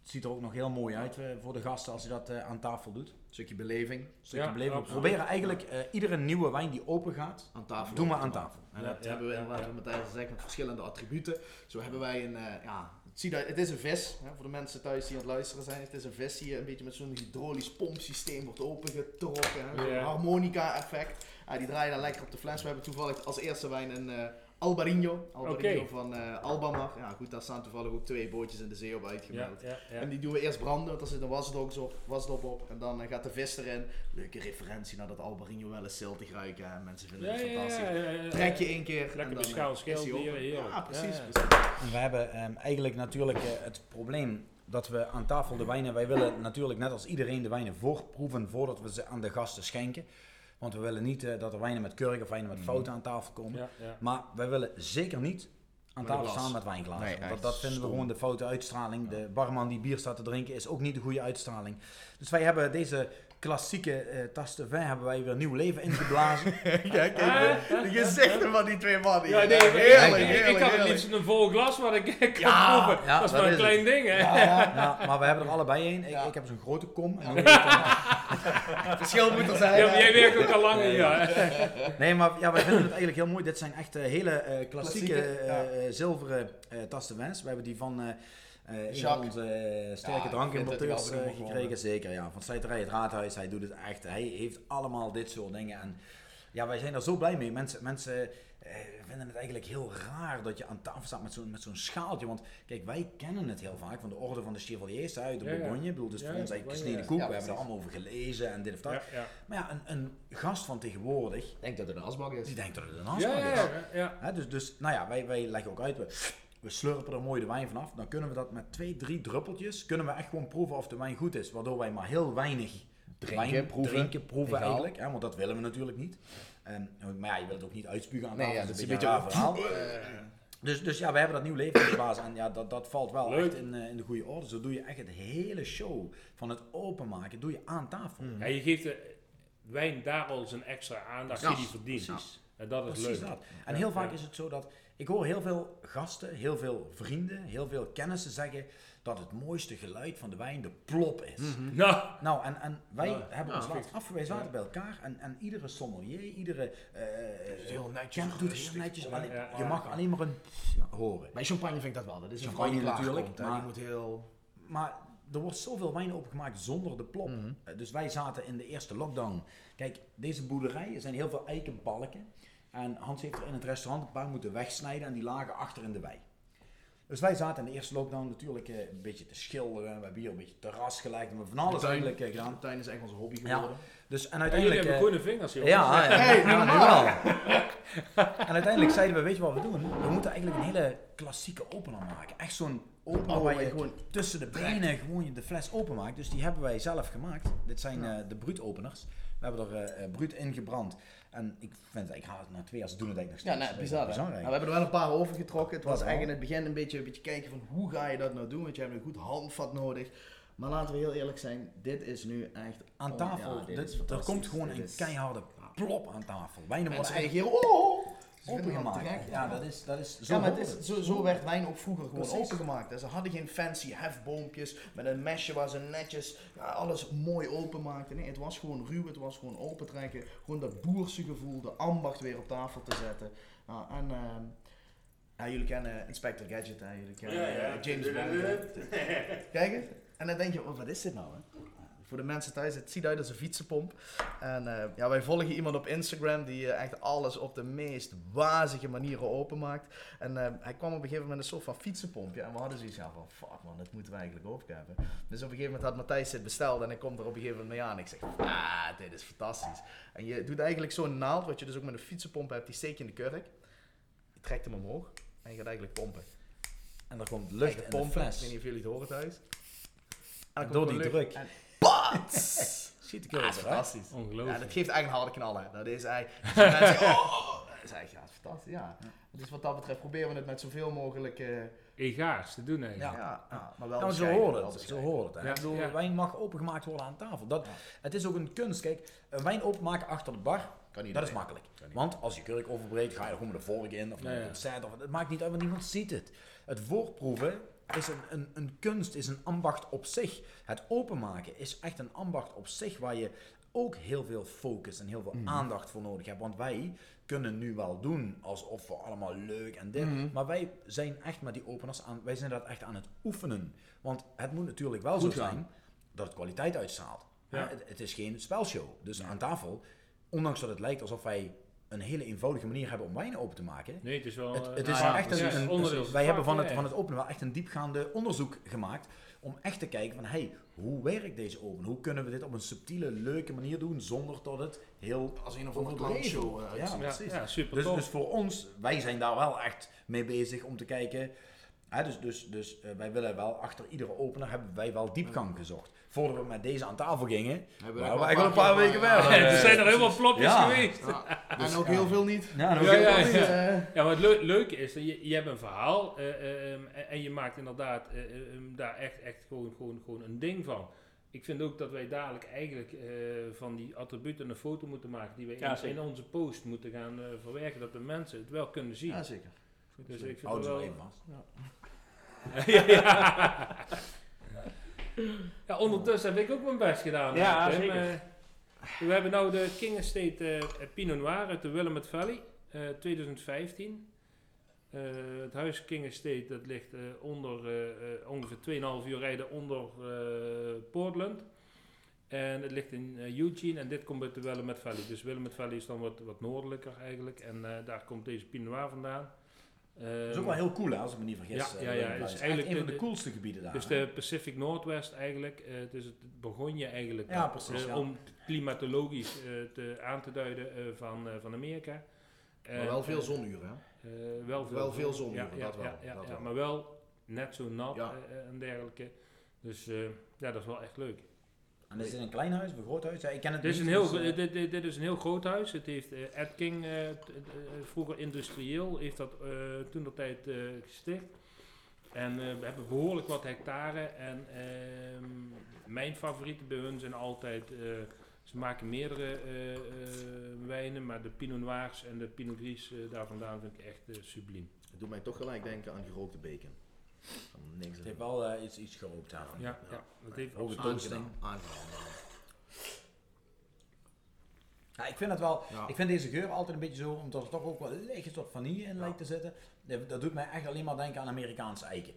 Het ziet er ook nog heel mooi uit eh, voor de gasten als je dat eh, aan tafel doet.
stukje beleving
Stukje
Ja,
beleving. We proberen eigenlijk eh, iedere nieuwe wijn die open gaat,
aan tafel.
doen we aan tafel.
En
Ja,
dat
ja,
hebben we inderdaad wat Matthijs gezegd met verschillende attributen. Zo hebben wij een, eh, ja, het, zie dat, het is een vis. Hè, voor de mensen thuis die aan het luisteren zijn. Het is een vis die een beetje met zo'n hydraulisch pompsysteem wordt opengetrokken. hè, harmonica effect. Ja, die draai je dan lekker op de fles. We hebben toevallig als eerste wijn een eh Albarino. Albarino van eh Albamar. Ja goed, daar staan toevallig ook twee bootjes in de zee op uitgemeld.
ja, ja.
En die doen we eerst branden, want daar zit een wasdop op, wasdop op. En dan eh, gaat de vis erin. Leuke referentie naar dat Albarino wel eens ziltig ruiken. En mensen vinden
Ja,
het fantastisch.
ja, ja, ja.
Trek je één keer.
Lekker
en dan,
beschaafd
eh,
heerlijk.
Ja, precies.
Ja, ja.
precies.
En we hebben ehm, eigenlijk natuurlijk het probleem dat we aan tafel de wijnen, wij willen natuurlijk net als iedereen de wijnen voorproeven voordat we ze aan de gasten schenken. Want we willen niet eh, dat er wijnen met kurk of wijnen met fouten aan tafel komen.
Ja, ja.
Maar wij willen zeker niet aan
Met
tafel staan met wijnglazen.
Nee,
want dat, dat vinden we gewoon de foute uitstraling. De barman die bier staat te drinken is ook niet de goede uitstraling. Dus wij hebben deze klassieke eh tas de vin hebben wij weer nieuw leven ingeblazen.
Kijk, even
ah,
de gezichten van die twee mannen.
Ja, nee, ik-
heerlijk,
ik, ik,
heerlijk,
ik had het liefst een vol glas, maar ik kan
Ja,
proeven.
ja,
dat is maar een klein ding, hè?
ja, maar we hebben er allebei één. Ik,
Ja.
ik heb zo'n grote kom. En
Verschil moet er zijn.
Ja, jij werkt ook al lang hier, ja.
Nee, maar ja, wij vinden het eigenlijk heel mooi. Dit zijn echt eh, hele eh, klassieke,
Klassieke, ja.
eh, zilveren eh tas de Wens. We hebben die van eh eh, een onze eh, sterke
Ja,
drankimporteurs gekregen. Zeker, ja. Van Slijterij, het Raadhuis. Hij doet het echt. Hij heeft allemaal dit soort dingen. En ja, wij zijn er zo blij mee. Mensen, mensen eh, vinden het eigenlijk heel raar dat je aan tafel staat met zo'n met zo'n schaaltje. Want kijk, wij kennen het heel vaak van de orde van de Chevaliers uit de
Ja, ja.
Bourgogne. Ik bedoel, dus
Ja,
voor ons eigenlijk gesneden koek.
ja.
we
Ja,
hebben er allemaal over gelezen en dit of dat.
Ja, ja.
Maar ja, een, een gast van tegenwoordig,
Ik denk dat het een asbak is.
die denkt dat het een
ja,
is.
ja, ja.
Hè, dus, dus, nou ja, wij, wij leggen ook uit, we, we slurpen er mooi de wijn vanaf. Dan kunnen we dat met twee, drie druppeltjes, kunnen we echt gewoon proeven of de wijn goed is. Waardoor wij maar heel weinig
Drinken,
wijn
proeven.
drinken, proeven eigenlijk. Hè, want dat willen we natuurlijk niet. En, maar ja, je wil het ook niet uitspugen aan
Nee,
tafel,
ja,
dat is een beetje een raar verhaal. Dus, dus ja, we hebben dat nieuw leven ingeblazen en ja, dat, dat valt wel
Leuk.
echt in, eh, in de goede orde. Zo doe je echt het hele show van het openmaken, doe je aan tafel.
Ja, je geeft de, wijn daar al zijn extra aandacht die die verdient.
precies.
En dat is
Precies
leuk.
dat. En heel vaak
Ja.
is het zo dat ik hoor heel veel gasten, heel veel vrienden, heel veel kennissen zeggen dat het mooiste geluid van de wijn de plop is.
Nou,
Nou, en, en wij
Ja,
hebben
ja,
ons laatst
Ja.
zaten bij elkaar en, en iedere sommelier, iedere uh,
heel netjes,
doet het heel netjes.
Ja,
alleen-
ja,
je
ja.
mag alleen maar een horen.
Bij champagne vind ik dat wel. Dat is een
Champagne
die
natuurlijk, maar-
Die moet heel...
Maar er wordt zoveel wijn opengemaakt zonder de plop.
Mhm.
Eh, Dus wij zaten in de eerste lockdown. Kijk, deze boerderij, er zijn heel veel eikenbalken. En Hans heeft er in het restaurant een paar moeten wegsnijden en die lagen achter in de wei. Dus wij zaten in de eerste lockdown natuurlijk eh, een beetje te schilderen. We hebben hier een beetje terras gelegd. We hebben van alles
tuin-
eigenlijk eh, gedaan.
De tuin is echt onze hobby
Ja.
geworden.
Dus, en
en jullie
uiteindelijk...
hebben
eh,
groene vingers, jongens.
ja, ja,
Hey,
ja, en uiteindelijk zeiden we, weet je wat we doen? We moeten eigenlijk een hele klassieke opener maken. Echt zo'n opener
Oh,
waar je
gewoon
tussen de benen gewoon je de fles openmaakt. Dus die hebben wij zelf gemaakt. Dit zijn eh, de bruutopeners. We hebben er eh eh, bruut in gebrand. En ik vind het, ik haal het na twee ze doen het eigenlijk nog
Ja,
steeds.
nee,
Dat is
bizar, hè?
eigenlijk.
Nou, we hebben er wel een paar overgetrokken. Het was eigenlijk in het begin een beetje, een beetje kijken van hoe ga je dat nou doen, want je hebt een goed handvat nodig. Maar laten we heel eerlijk zijn, dit is nu echt...
Aan
oh,
tafel,
ja, dit
dit-
is
er komt gewoon
Dit
een
is-
keiharde plop aan tafel. Wijnen
Mensen
worden
zeggen
echt
hier, oh!
Opengemaakt. Ja, dat is, dat is zo
Ja, maar het is, zo, zo werd wijn ook vroeger gewoon
Precies.
opengemaakt. Ze hadden geen fancy hefboompjes met een mesje waar ze netjes ja, alles mooi openmaakten. Nee, het was gewoon ruw, het was gewoon opentrekken. Gewoon dat boerse gevoel, de ambacht weer op tafel te zetten. Ja, en ehm, ja, jullie kennen Inspector Gadget, hè? jullie kennen
Ja, ja.
eh, James Bond. hè. Kijk eens. En dan denk je, oh, wat is dit nou? Hè? Voor de mensen thuis, het ziet uit als een fietsenpomp. En eh, ja, wij volgen iemand op Instagram die eh, echt alles op de meest wazige manieren openmaakt. En eh, hij kwam op een gegeven moment een soort van fietsenpompje. En we hadden zoiets ja, van, fuck man, dat moeten we eigenlijk ook hebben. Dus op een gegeven moment had Matthijs dit besteld en ik kom er op een gegeven moment mee aan. Ik zeg, ah, dit is fantastisch. En je doet eigenlijk zo'n naald, wat je dus ook met een fietsenpomp hebt, die steek je in de kurk. Je trekt hem omhoog en je gaat eigenlijk pompen.
En er komt lucht de
pompen. Ik
fles.
weet niet of jullie het horen thuis. En
Door
komt
die
lucht
druk.
En pats! Ja, dat
kurk
is
eruit.
fantastisch. Ja,
Ongelooflijk.
dat geeft eigenlijk een harde knallen. Dat is eigenlijk... dus mensen zeggen, oh! Dat is eigenlijk ja, dat is fantastisch, ja. Dus wat dat betreft proberen we het met zoveel mogelijk... eh,
Egaars te doen eigenlijk.
ja. Ja, maar wel
Ja, maar zo
bescheiden,
hoort
wel
het. Zo
bescheiden.
hoort het. hè.
Ja,
Ik bedoel,
ja.
wijn mag opengemaakt worden aan tafel. Dat, Het is ook een kunst. Kijk, een wijn openmaken achter de bar,
Kan niet
dat is makkelijk.
Kan niet.
Want als je kurk overbreekt, ga je er gewoon met de vork in. Of
Ja,
met
ja.
een set. Of, het maakt niet uit, want niemand ziet het. Het voorproeven is een, een, een kunst, is een ambacht op zich. Het openmaken is echt een ambacht op zich waar je ook heel veel focus en heel
Mhm.
veel aandacht voor nodig hebt. Want wij kunnen nu wel doen alsof we allemaal leuk en dit.
Mhm.
Maar wij zijn echt met die openers aan, wij zijn dat echt aan het oefenen. Want het moet natuurlijk wel
Goed
zo
gaan.
zijn dat het kwaliteit uitstraalt.
Ja.
Hè, Het, het is geen spelshow. Dus aan tafel, ondanks dat het lijkt alsof wij een hele eenvoudige manier hebben om wijn open te maken.
Nee, het is wel...
Het,
eh,
het
nou
is
ja,
echt
precies.
een, wij hebben van het, van het openen wel echt een diepgaande onderzoek gemaakt om echt te kijken van hey, hoe werkt deze open? Hoe kunnen we dit op een subtiele, leuke manier doen zonder dat het heel
Als een of andere clownshow eh,
Ja,
uitziet.
Ja,
precies.
ja, super
Dus, dus voor ons, wij zijn daar wel echt mee bezig om te kijken. Hè, dus dus, dus eh, wij willen wel achter iedere opener hebben wij wel diepgang gezocht. Voordat we met deze aan tafel gingen,
Hebben
we
wel
eigenlijk een paar weken
eh,
verder.
er zijn er helemaal plopjes
Ja.
geweest.
Ja, en ook heel veel niet.
Ja, ook heel-.
Eh,
Ja, maar het leu- leuke is, dat je, je hebt een verhaal eh, eh, ehm, en, en je maakt inderdaad eh, eh, ehm, daar echt, echt gewoon, gewoon, gewoon een ding van. Ik vind ook dat wij dadelijk eigenlijk eh, van die attributen een foto moeten maken die wij
Ja,
in, onze post moeten gaan eh, verwerken, dat de mensen het wel kunnen zien.
Ja, zeker.
dus ik vind
Houd
het wel...
even vast.
ja, ja. Ondertussen heb ik ook mijn best gedaan.
Ja, zeker.
Eh, we hebben nou de King Estate eh, Pinot Noir uit de Willamette Valley, eh, 2015. Eh, het huis King Estate dat ligt onder, ongeveer 2,5 uur rijden onder Portland. En het ligt in Eugene en dit komt uit de Willamette Valley. Dus Willamette Valley is dan wat, wat noordelijker eigenlijk. En daar komt deze Pinot Noir vandaan.
Dat is ook wel heel cool, hè, als ik me niet vergis.
Ja,
eh,
ja, is eigenlijk
een van
de-
de coolste gebieden daar.
Dus
hè.
de Pacific Northwest eigenlijk, eh dus het begon je eigenlijk
Ja, precies,
eh,
ja.
om klimatologisch eh, te, aan te duiden eh, van, eh, van Amerika.
Maar wel veel zonuren, hè?
eh, wel veel,
Wel veel
zon.
zonuren,
ja, ja,
dat wel,
Ja, ja,
dat
ja,
wel.
maar wel net zo nat
Ja.
en dergelijke. Dus eh, ja, dat is wel echt leuk.
En is dit een klein huis of een groot huis? Ja, ik ken het
Dit is,
niet,
een heel,
dus, eh,
dit, dit, dit is een heel groot huis. Het heeft eh, Ed King, eh, t- eh, vroeger industrieel, heeft dat eh, toen de tijd eh, gesticht. En eh, we hebben behoorlijk wat hectare. En ehm, mijn favorieten bij hun zijn altijd eh Ze maken meerdere eh, eh, wijnen, maar de Pinot Noirs en de Pinot Gris eh, daar vandaan vind ik echt eh, subliem.
Het doet mij toch gelijk denken aan gerookte bacon. Niks
Het heeft wel eh, iets, iets gerookt daarvan.
Ja, ja. dat heeft
Hoge.
Aangenaam. aangenaam.
Ja, ik vind het wel.
Ja.
Ik vind deze geur altijd een beetje zo, omdat er toch ook wel een lichte soort vanille in
Ja.
lijkt te zitten. Dat, dat doet mij echt alleen maar denken aan Amerikaanse eiken.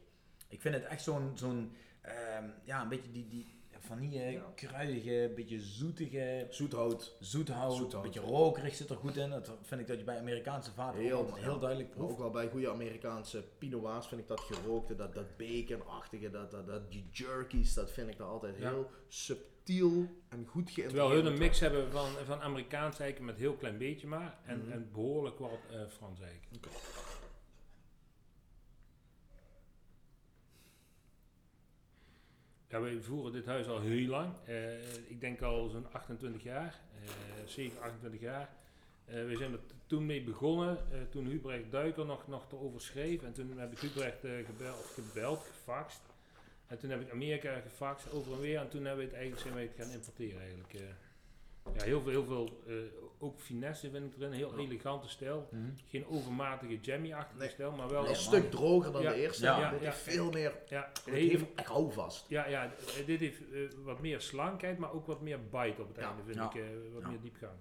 Ik vind het echt zo'n, zo'n ehm, ja, een beetje die, die vanille,
Ja.
kruidige, beetje zoetige,
Zoethout.
zoethout,
Zoethout.
een beetje rokerig zit er goed in. Dat vind ik dat je bij Amerikaanse vaten
Heel,
heel, duidelijk proeft.
ook wel bij goede Amerikaanse Pinot Noirs vind ik dat gerookte, dat, dat baconachtige, dat, dat, dat, die jerkies, dat vind ik daar altijd
Ja.
heel subtiel en goed geïntegreerd.
Terwijl hun een mix hebben van, van Amerikaans eiken met heel klein beetje maar. En,
Mhm.
en behoorlijk wat eh Frans eiken. Ja, wij voeren dit huis al heel lang. Eh, ik denk al zo'n 28 jaar. eh 7, 28 jaar. Eh, we zijn er toen mee begonnen, eh, toen Hubrecht Duiker nog, nog erover schreef. En toen heb ik Hubrecht gebeld, gebeld, gefaxt. En toen heb ik Amerika gefaxt, over en weer. En toen hebben we het eigenlijk, zijn gaan importeren eigenlijk. Eh. ja, heel veel, heel veel eh, ook finesse vind ik erin. Heel
Ja.
elegante stijl.
Mhm.
Geen overmatige jammy-achtige
Nee.
stijl, maar wel...
Een stuk droger dan
Ja.
de eerste.
Ja.
Ja, dit
Ja.
heeft veel meer,
Ja,
het
hele-
heeft echt houvast.
ja, ja, d- dit heeft eh, wat meer slankheid, maar ook wat meer bite op het
Ja.
einde, vind
Ja.
ik. eh, wat
Ja.
meer diepgang.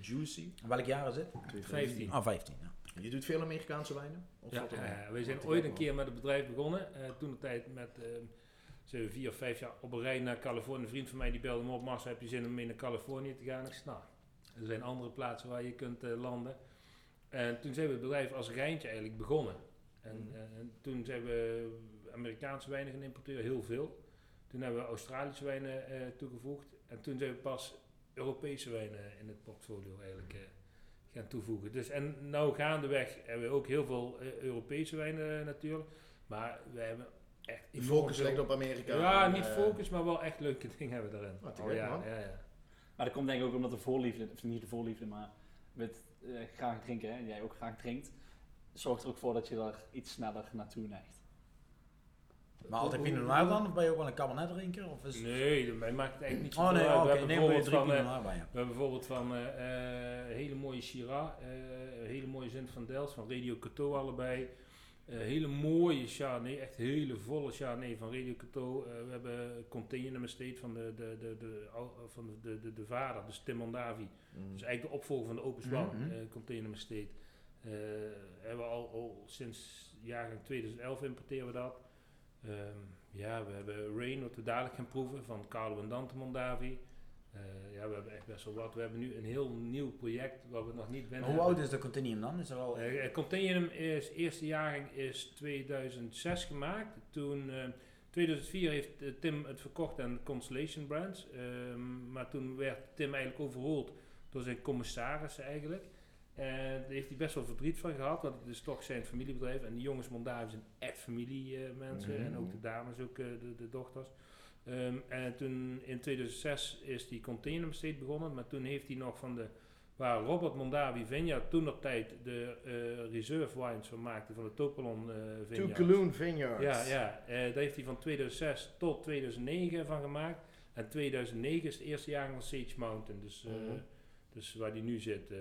Juicy.
En welk jaar is het?
15.
Ah, 15. Ja.
Je doet veel Amerikaanse wijnen? Of
Ja, eh, we zijn ooit
ik
een keer met het bedrijf begonnen. eh, toen de tijd met eh, zijn we vier of vijf jaar op een rij naar Californië. Een vriend van mij die belde me op, Massa, heb je zin om mee naar Californië te gaan? Ik zei, nou, er zijn andere plaatsen waar je kunt eh, landen. En toen zijn we het bedrijf als Rijntje eigenlijk begonnen. En,
Mhm.
eh, en toen zijn we Amerikaanse wijnen gaan importeren, heel veel. Toen hebben we Australische wijnen eh, toegevoegd. En toen zijn we pas Europese wijnen in het portfolio eigenlijk gaan toevoegen. Dus en nou gaandeweg hebben we ook heel veel Europese wijnen natuurlijk. Maar we hebben echt
focus ligt op Amerika.
Ja,
En,
niet
eh,
focus, maar wel echt leuke dingen hebben we daarin.
Wat
Oh
gek,
ja,
man.
ja, ja.
Maar dat komt denk ik ook omdat de voorliefde, of niet de voorliefde, maar met eh, graag drinken, hè, en jij ook graag drinkt, zorgt er ook voor dat je er iets sneller naartoe neigt.
Maar altijd Pinot Noir dan? Of ben je ook wel een cabernet drinker? Of is...
Nee, mij maakt het eigenlijk niet zo
Oh nee,
uit.
oké.
We hebben bijvoorbeeld van, eh,
bij.
We hebben bijvoorbeeld van eh, eh, hele mooie Shiraz, eh, hele mooie Zint van Dels, van Radio Coteau allebei. Eh, hele mooie Chardonnay, echt hele volle Chardonnay van Radio Coteau. Eh, we hebben Container Estate van de, de, de, de, ou- van de, de, de, de vader, dus Tim Mondavi.
mm.
Dus eigenlijk de opvolger van de Open Swan,
Mhm.
eh, Container Estate. Eh, hebben we al, al sinds jaargang 2011 importeren we dat. Ehm, ja, we hebben Rain, wat we dadelijk gaan proeven, van Carlo en Dante Mondavi. Eh, ja, we hebben echt best wel wat. We hebben nu een heel nieuw project waar we nog niet binnen
Hoe oud is de Continuum dan? Is er al...
uh, Continuum is, eerste jaargang is 2006 gemaakt. Toen, eh 2004 heeft eh, Tim het verkocht aan Constellation Brands. Ehm, maar toen werd Tim eigenlijk overroeld door zijn commissaris eigenlijk. En daar heeft hij best wel verdriet van gehad, want het is toch zijn familiebedrijf. En die jongens Mondavi zijn echt familiemensen.
Mhm.
En ook de dames, ook eh, de, de dochters. Ehm, en toen in 2006 is die Estate begonnen. Maar toen heeft hij nog van de waar Robert Mondavi Vineyard toen op tijd de eh, reserve wines van maakte van de Topolon eh Vineyard.
Toulouse Vineyards.
Ja, ja eh, daar heeft hij van 2006 tot 2009 van gemaakt. En 2009 is het eerste jaar van Sage Mountain. Dus,
Mhm.
dus waar die nu zit.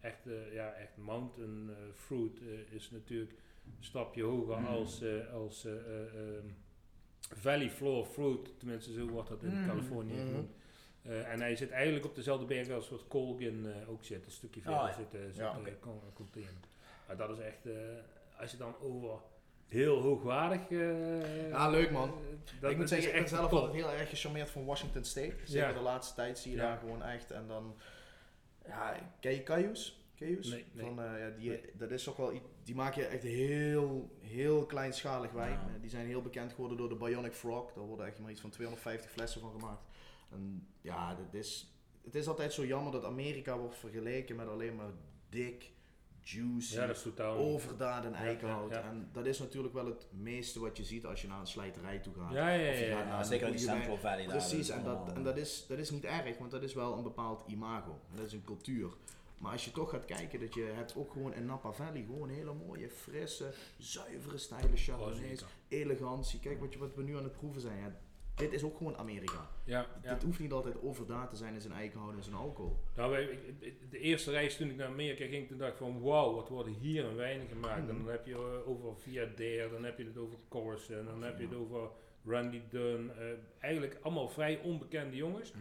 echt, ja, echt mountain fruit is natuurlijk een stapje hoger
Mhm.
als, als eh, eh, ehm, Valley Floor Fruit. Tenminste, zo wordt dat in
Mhm.
Californië
Mhm.
genoemd. Eh, en hij zit eigenlijk op dezelfde berg als wat Colgan eh, ook zit. Een stukje verder
ja.
zit, eh, zit
Ja.
Maar dat is echt, als je dan over heel hoogwaardig...
Ja, leuk, man.
dat
ik moet zeggen, ik ben zelf
top.
altijd heel erg gecharmeerd van Washington State. Zeker
Ja.
de laatste tijd zie je
Ja.
daar gewoon echt. En dan, ja, ken je Cayus?
Nee, nee.
Van, eh, ja, die,
Nee.
Dat is toch wel, die maak je echt heel, heel kleinschalig wijn.
Ja.
Eh, die zijn heel bekend geworden door de Bionic Frog. Daar worden echt maar iets van 250 flessen van gemaakt. En ja, dat is, het is altijd zo jammer dat Amerika wordt vergeleken met alleen maar dik, juicy,
Ja, totaal
overdaad en
Ja,
eikenhout.
ja, ja.
En dat is natuurlijk wel het meeste wat je ziet als je naar een slijterij toe gaat.
Ja, ja,
Of je
ja.
gaat
ja.
naar
Ja, zeker in die Central Valley daar.
Precies, en, dat, en dat, is, dat is niet erg, want dat is wel een bepaald imago. En dat is een cultuur. Maar als je toch gaat kijken, dat je hebt ook gewoon in Napa Valley gewoon hele mooie, frisse, zuivere stijlen
Oh,
chardonnays, elegantie. Kijk wat, je, wat we nu aan het proeven zijn. Ja, dit is ook gewoon Amerika.
Ja, ja.
Het hoeft niet altijd overdaad te zijn in zijn eigen houden en zijn alcohol.
Nou, de eerste reis toen ik naar Amerika ging, toen dacht ik van wauw, wat worden hier een wijnen gemaakt. En
Mhm.
dan heb je eh, over Via Dare, dan heb je het over Corson, dan heb je het over Randy Dunn. eh, eigenlijk allemaal vrij onbekende jongens,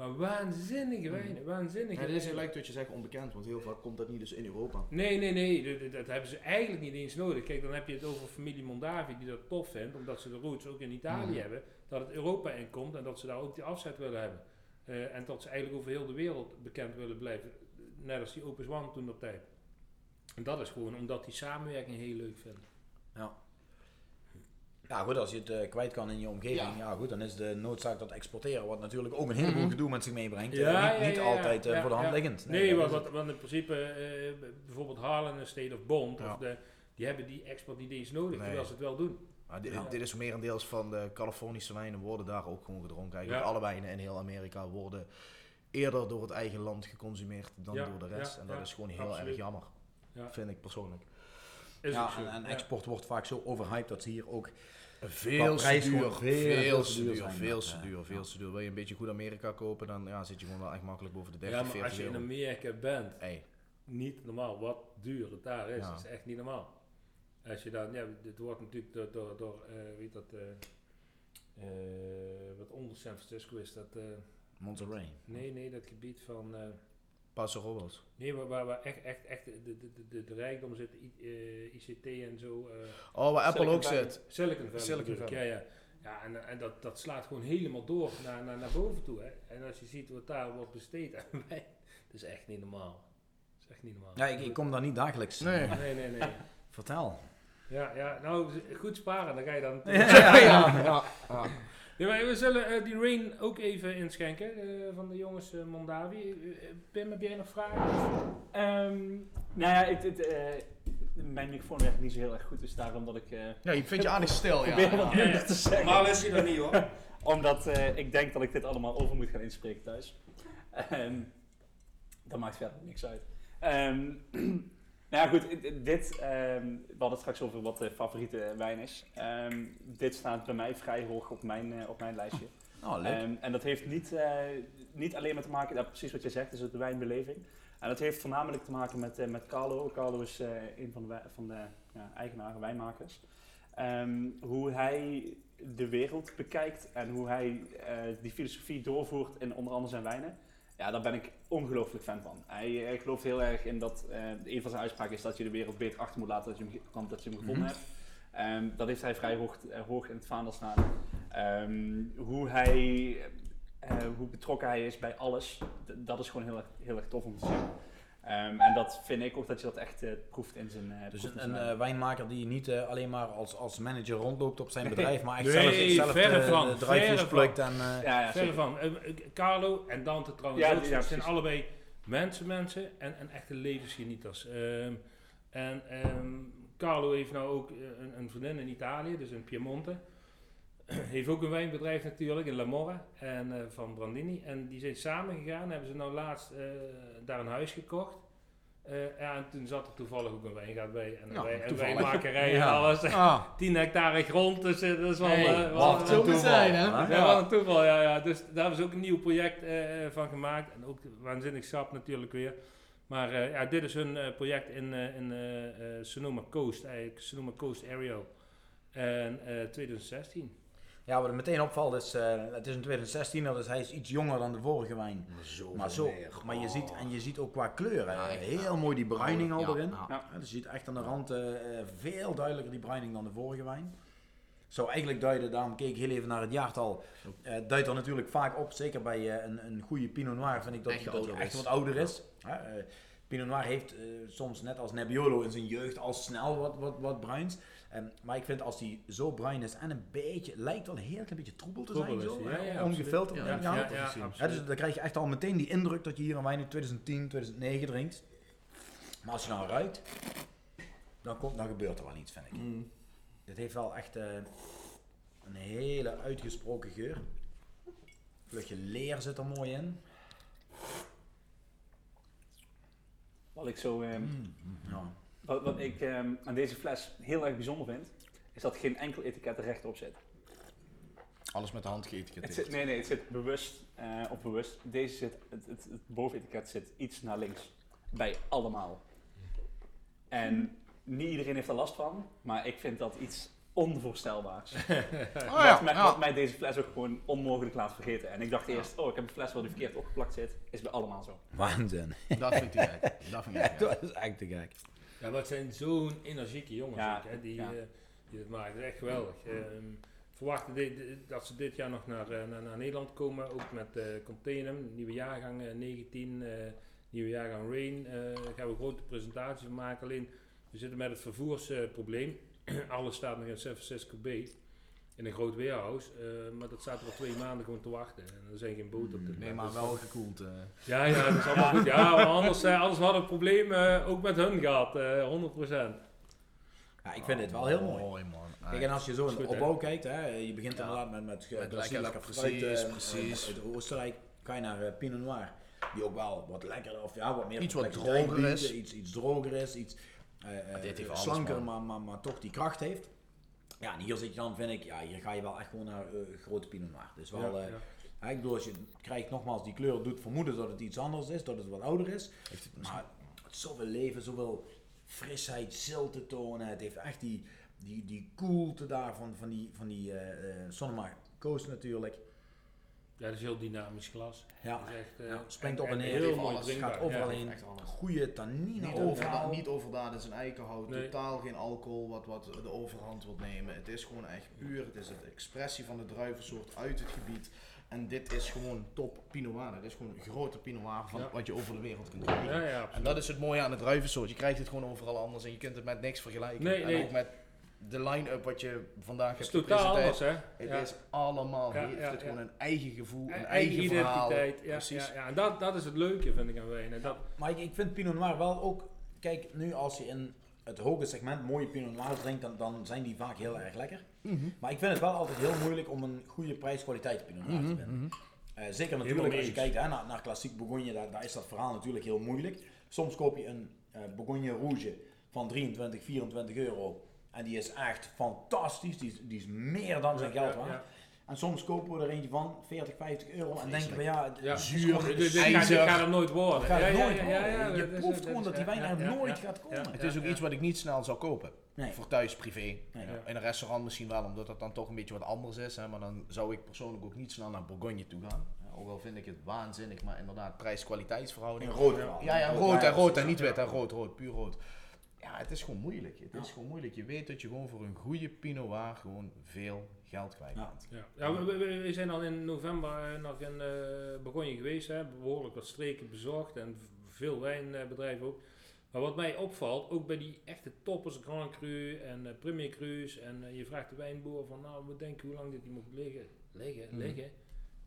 maar waanzinnige wijnen, waanzinnige
Ja, dit is
wijnen.
gelijk dat je zegt onbekend, want heel vaak komt dat niet dus in Europa.
Nee, nee, nee, dat- dat, dat hebben ze eigenlijk niet eens nodig. Kijk, dan heb je het over familie Mondavi die dat tof vindt, omdat ze de roots ook in Italië
Mhm.
hebben, dat het Europa in komt en dat ze daar ook die afzet willen hebben. Eh, en dat ze eigenlijk over heel de wereld bekend willen blijven. Net als die Opus One toen op tijd. En dat is gewoon omdat die samenwerking heel leuk vinden.
Ja, goed, als je het eh, kwijt kan in je omgeving, ja.
Ja.
goed, dan is de noodzaak tot exporteren, wat natuurlijk ook een heleboel
Mhm.
gedoe met zich meebrengt.
Ja,
eh,
ja,
niet
ja, ja.
altijd eh,
Ja,
voor de hand
ja.
liggend.
Nee,
dat
want, want in principe, bijvoorbeeld Harlan en State of Bond,
Ja.
of de, die hebben die export niet eens nodig,
Nee.
terwijl ze het wel doen.
Maar dit,
Ja.
dit is merendeels van de Californische wijnen worden daar ook gewoon gedronken. Eigenlijk
Ja.
alle wijnen in heel Amerika worden eerder door het eigen land geconsumeerd dan
Ja,
door de rest.
ja,
en dat
ja,
is gewoon heel
absoluut.
erg jammer.
Ja.
Vind ik persoonlijk.
Is
ja, en, en
Ja.
export wordt vaak zo overhyped dat ze hier ook
Veel te duur,
veel,
te
duur
veel te duur, veel te duur. Wil je een beetje goed Amerika kopen, dan ja, zit je gewoon wel echt makkelijk boven de 30,
Ja, maar
40
als je in. Amerika bent,
Hey,
niet normaal wat duur het daar is.
Ja.
Is echt niet normaal. Als je dan, ja, dit wordt natuurlijk door, door, door eh, weet dat, eh, eh, wat onder San Francisco is dat, eh,
Monterey.
nee, nee, dat gebied van,
Robles.
nee, waar, waar, waar echt, echt, echt de, de, de, de, rijkdom zit, I- eh, ICT en zo. eh,
Oh, waar Apple
Silicon
ook
Valley.
zit.
Silicon Valley.
Silicon Valley.
Ja, ja. Ja, en, en dat, dat slaat gewoon helemaal door naar, naar, naar boven toe. Hè. En als je ziet wat daar wordt besteed aan dat is echt niet normaal. Dat is echt niet normaal.
Ja, ik, ik kom daar niet dagelijks.
Nee.
Nee, nee, nee.
Vertel.
Ja, ja, nou, goed sparen, dan ga je dan...
ja, ja, ja, ja.
Ja, maar we zullen eh, die rain ook even inschenken eh, van de jongens eh, Mondavi. Pim, heb jij nog vragen?
Ehm, nou ja, het, het, eh, mijn microfoon werkt niet zo heel erg goed, dus daarom dat ik eh
Ja, je vindt je aardig stil, ja.
probeer wat minder te zeggen.
Maar is je nog niet hoor.
Omdat eh, ik denk dat ik dit allemaal over moet gaan inspreken thuis. Ehm, dat maakt verder niks uit. Ehm, nou ja, goed, dit- ehm, we hadden het straks over wat de favoriete wijn is. Ehm, dit staat bij mij vrij hoog op mijn, eh, op mijn lijstje.
Oh, leuk.
Ehm, en dat heeft niet, eh, niet alleen met te maken, ja, precies wat je zegt, is het de wijnbeleving. En dat heeft voornamelijk te maken met, eh, met Carlo. Carlo is een van de, van de ja, eigenaren, wijnmakers. Hoe hij de wereld bekijkt en hoe hij die filosofie doorvoert in onder andere zijn wijnen. Ja, daar ben ik ongelooflijk fan van. Hij, eh, gelooft heel erg in dat, eh, een van zijn uitspraken is dat je de wereld beter achter moet laten dat je hem, ge- dan dat je hem gevonden
Mhm.
hebt. Ehm, dat heeft hij vrij hoog, eh, hoog in het vaandel staan. Ehm, hoe hij, hoe betrokken hij is bij alles, dat is gewoon heel erg, heel erg tof om te zien. Ehm, en dat vind ik ook dat je dat echt eh, proeft in zijn eh
Dus een, eh, wijnmaker die niet alleen maar als, als manager rondloopt op zijn bedrijf, maar echt
Nee,
zelf, zelf
verre
de,
van,
de
verre van.
plukt en... eh,
ja, ja,
Verder
zeker.
van. Carlo en Dante trouwens
Ja,
ook.
ja,
zijn allebei mensen, mensen en, en echte levensgenieters. Ehm, en ehm, Carlo heeft nou ook een, een vriendin in Italië, dus in Piemonte. heeft ook een wijnbedrijf natuurlijk in La Morra en, eh, van Brandini. En die zijn samen gegaan, hebben ze nou laatst eh, daar een huis gekocht. Eh, ja, en toen zat er toevallig ook een wijngaard bij. En een,
Ja,
wij- een wijnmakerij en alles.
Ah,
10 hectare grond, dus dat is wel...
Hey,
wel-
zo moet zijn, hè?
Ja.
een toeval, ja, ja. Dus daar hebben ze ook een nieuw project van gemaakt. En ook waanzinnig sap natuurlijk weer. Maar ja, dit is hun project in, in Sonoma Coast, eigenlijk Sonoma Coast Area. En eh 2016.
Ja, wat er meteen opvalt is, eh, het is in 2016, dus hij is iets jonger dan de vorige wijn.
zo
Maar, zo, maar je, ziet, en je ziet ook qua kleuren,
Ja,
heel
ja.
mooi die bruining al
Ja,
erin.
ja.
Ja.
Ja, dus je ziet echt aan de rand eh, eh, veel duidelijker die bruining dan de vorige wijn. Zou eigenlijk duiden, daarom keek ik heel even naar het jaartal. eh duidt er natuurlijk vaak op, zeker bij eh, een, een goede Pinot Noir vind ik dat
Echt
dat hij
ouder
echt
is.
wat ouder is. Ja, Pinot Noir heeft soms net als Nebbiolo in zijn jeugd al snel wat, wat, wat bruins. Ehm, maar ik vind als die zo bruin is en een beetje, lijkt wel een heel klein beetje troebel te zijn,
is
zo,
ja, ja,
ongefilterd.
Ja,
ja,
dus dan krijg je echt al meteen die indruk dat je hier een wijn in 2010, 2009 drinkt. Maar als je nou ruikt, dan, komt, dan gebeurt er wel iets, vind ik.
Mm.
Dit heeft wel echt eh, een hele uitgesproken geur. Vluchtje leer zit er mooi in.
Wat ik zo... ehm,
Ja.
Wat, wat ik ehm, aan deze fles heel erg bijzonder vind, is dat geen enkel etiket er rechtop zit.
Alles met de hand
Het zit,
geëtiketteerd.
nee, nee, het zit bewust, eh of bewust. Deze zit, het, het, het bovenetiket zit iets naar links. Bij allemaal. En niet iedereen heeft er last van, maar ik vind dat iets onvoorstelbaars.
Oh
wat,
ja,
mij,
ja.
wat mij deze fles ook gewoon onmogelijk laat vergeten. En ik dacht eerst, oh, ik heb een fles waar die verkeerd opgeplakt zit. Is bij allemaal zo.
Waanzin.
Dat vind ik te gek. Dat vind ik te gek.
dat is echt te gek.
Ja, maar het zijn zo'n energieke jongens
Ja,
ook, hè, die,
ja.
eh, die het maken. Dat is echt geweldig. Ehm, verwachten dit- dat ze dit jaar nog naar, eh, naar, naar Nederland komen, ook met eh Containum, nieuwe jaargang eh, 19, eh, nieuwe jaargang Rain. daar gaan we een grote presentatie van maken. Alleen, we zitten met het vervoersprobleem. Alles staat nog in San Francisco Bay. In een groot warehouse, eh, maar dat staat er al twee maanden gewoon te wachten. En er zijn geen boten op dit
Nee, maar
Dus
wel gekoeld. eh.
Ja, ja, dat is allemaal goed. Ja, anders, eh, anders hadden we het probleem eh, ook met hun gehad, eh 100%.
Ja, ik vind het wel heel mooi.
Mooi man.
Kijk, en als je zo in de opbouw kijkt, hè, je begint
Ja.
inderdaad met, met,
Met precies, precies.
Uit Oostenrijk ga je naar Pinot Noir, die ook wel wat lekkerder of ja, wat meer
Iets wat droger is.
Iets, iets droger is, iets eh, eh,
dit
slanker, maar, maar, maar toch die kracht heeft. Ja, en hier zit je dan, vind ik, ja, hier ga je wel echt gewoon naar eh, grote Pinot Noir. Dus wel,
Ja, ja.
ja, ik bedoel, als je krijgt nogmaals die kleur, doet vermoeden dat het iets anders is, dat het wat ouder is.
Heeft het
Maar het zoveel leven, zoveel frisheid, zilte tonen. Het heeft echt die, die, die koelte daar van, van die, van die eh eh, Sonoma Coast natuurlijk.
Ja, dat is heel dynamisch glas.
Ja,
is echt, eh,
ja, springt op en neer.
Heel mooi drinkbaar.
gaat overal
ja.
heen. Goede tannine
Niet,
overal.
niet overdaad in zijn eikenhout,
Nee.
totaal geen alcohol wat, wat de overhand wil nemen. Het is gewoon echt puur, het is de expressie van de druivensoort uit het gebied. En dit is gewoon top Pinot Noir. Het is gewoon een grote Pinot Noir van
Ja.
wat je over de wereld kunt krijgen.
Ja, ja,
En dat is het mooie aan de druivensoort. Je krijgt het gewoon overal anders en je kunt het met niks vergelijken.
Nee,
en
nee.
ook met de line-up wat je vandaag
Het is
hebt
totaal anders, hè?
Het
Ja.
is allemaal,
Ja,
heeft
ja,
het
ja.
gewoon een eigen gevoel, een
eigen,
eigen, verhaal.
identiteit. Ja,
Precies.
ja, ja. En dat, dat is het leuke, vind ik aan wijnen. Dat,
Maar ik, ik vind Pinot Noir wel ook... Kijk, nu als je in het hoge segment mooie Pinot Noirs drinkt, dan, dan zijn die vaak heel erg lekker.
Mhm.
Maar ik vind het wel altijd heel moeilijk om een goede prijs-kwaliteit Pinot Noir te
Mhm,
vinden.
mhm.
Eh, zeker natuurlijk als je kijkt hè, naar, naar klassiek Bourgogne, daar, daar is dat verhaal natuurlijk heel moeilijk. Soms koop je een eh, Bourgogne Rouge van 23, 24 euro. En die is echt fantastisch, die is, die is meer dan zijn geld waard. En soms kopen we er eentje van 40, 50 euro en denken we ja,
Ja.
Zuur,
Dit,
ijzer.
gaat, dit gaat er nooit worden.
gaat
Ja, ja,
nooit worden. Je proeft gewoon dat die wijn er nooit gaat komen.
Het is ook iets wat ik niet snel zou kopen.
Nee.
Voor thuis privé.
Nee.
Ja.
In een restaurant misschien wel, omdat dat dan toch een beetje wat anders is. Hè, maar dan zou ik persoonlijk ook niet snel naar Bourgogne toe gaan. Ja, ook al vind ik het waanzinnig, maar inderdaad prijs-kwaliteitsverhouding.
Rood
Ja.
Ja,
Rood
en rood en niet wit en rood, rood, puur rood. Ja, het is gewoon moeilijk. Het is gewoon moeilijk. Je weet dat je gewoon voor een goede Pinot Noir gewoon veel geld kwijt
Ja.
bent.
Ja, ja we, we, we zijn al in november eh, nog in eh Bourgogne geweest, hè, behoorlijk wat streken bezocht en veel wijnbedrijven ook. Maar wat mij opvalt, ook bij die echte toppers, Grand Cru en eh, Premier Cru's, en je vraagt de wijnboer van, nou, we denken hoe lang dit die moet liggen. Liggen,
Mhm.
liggen.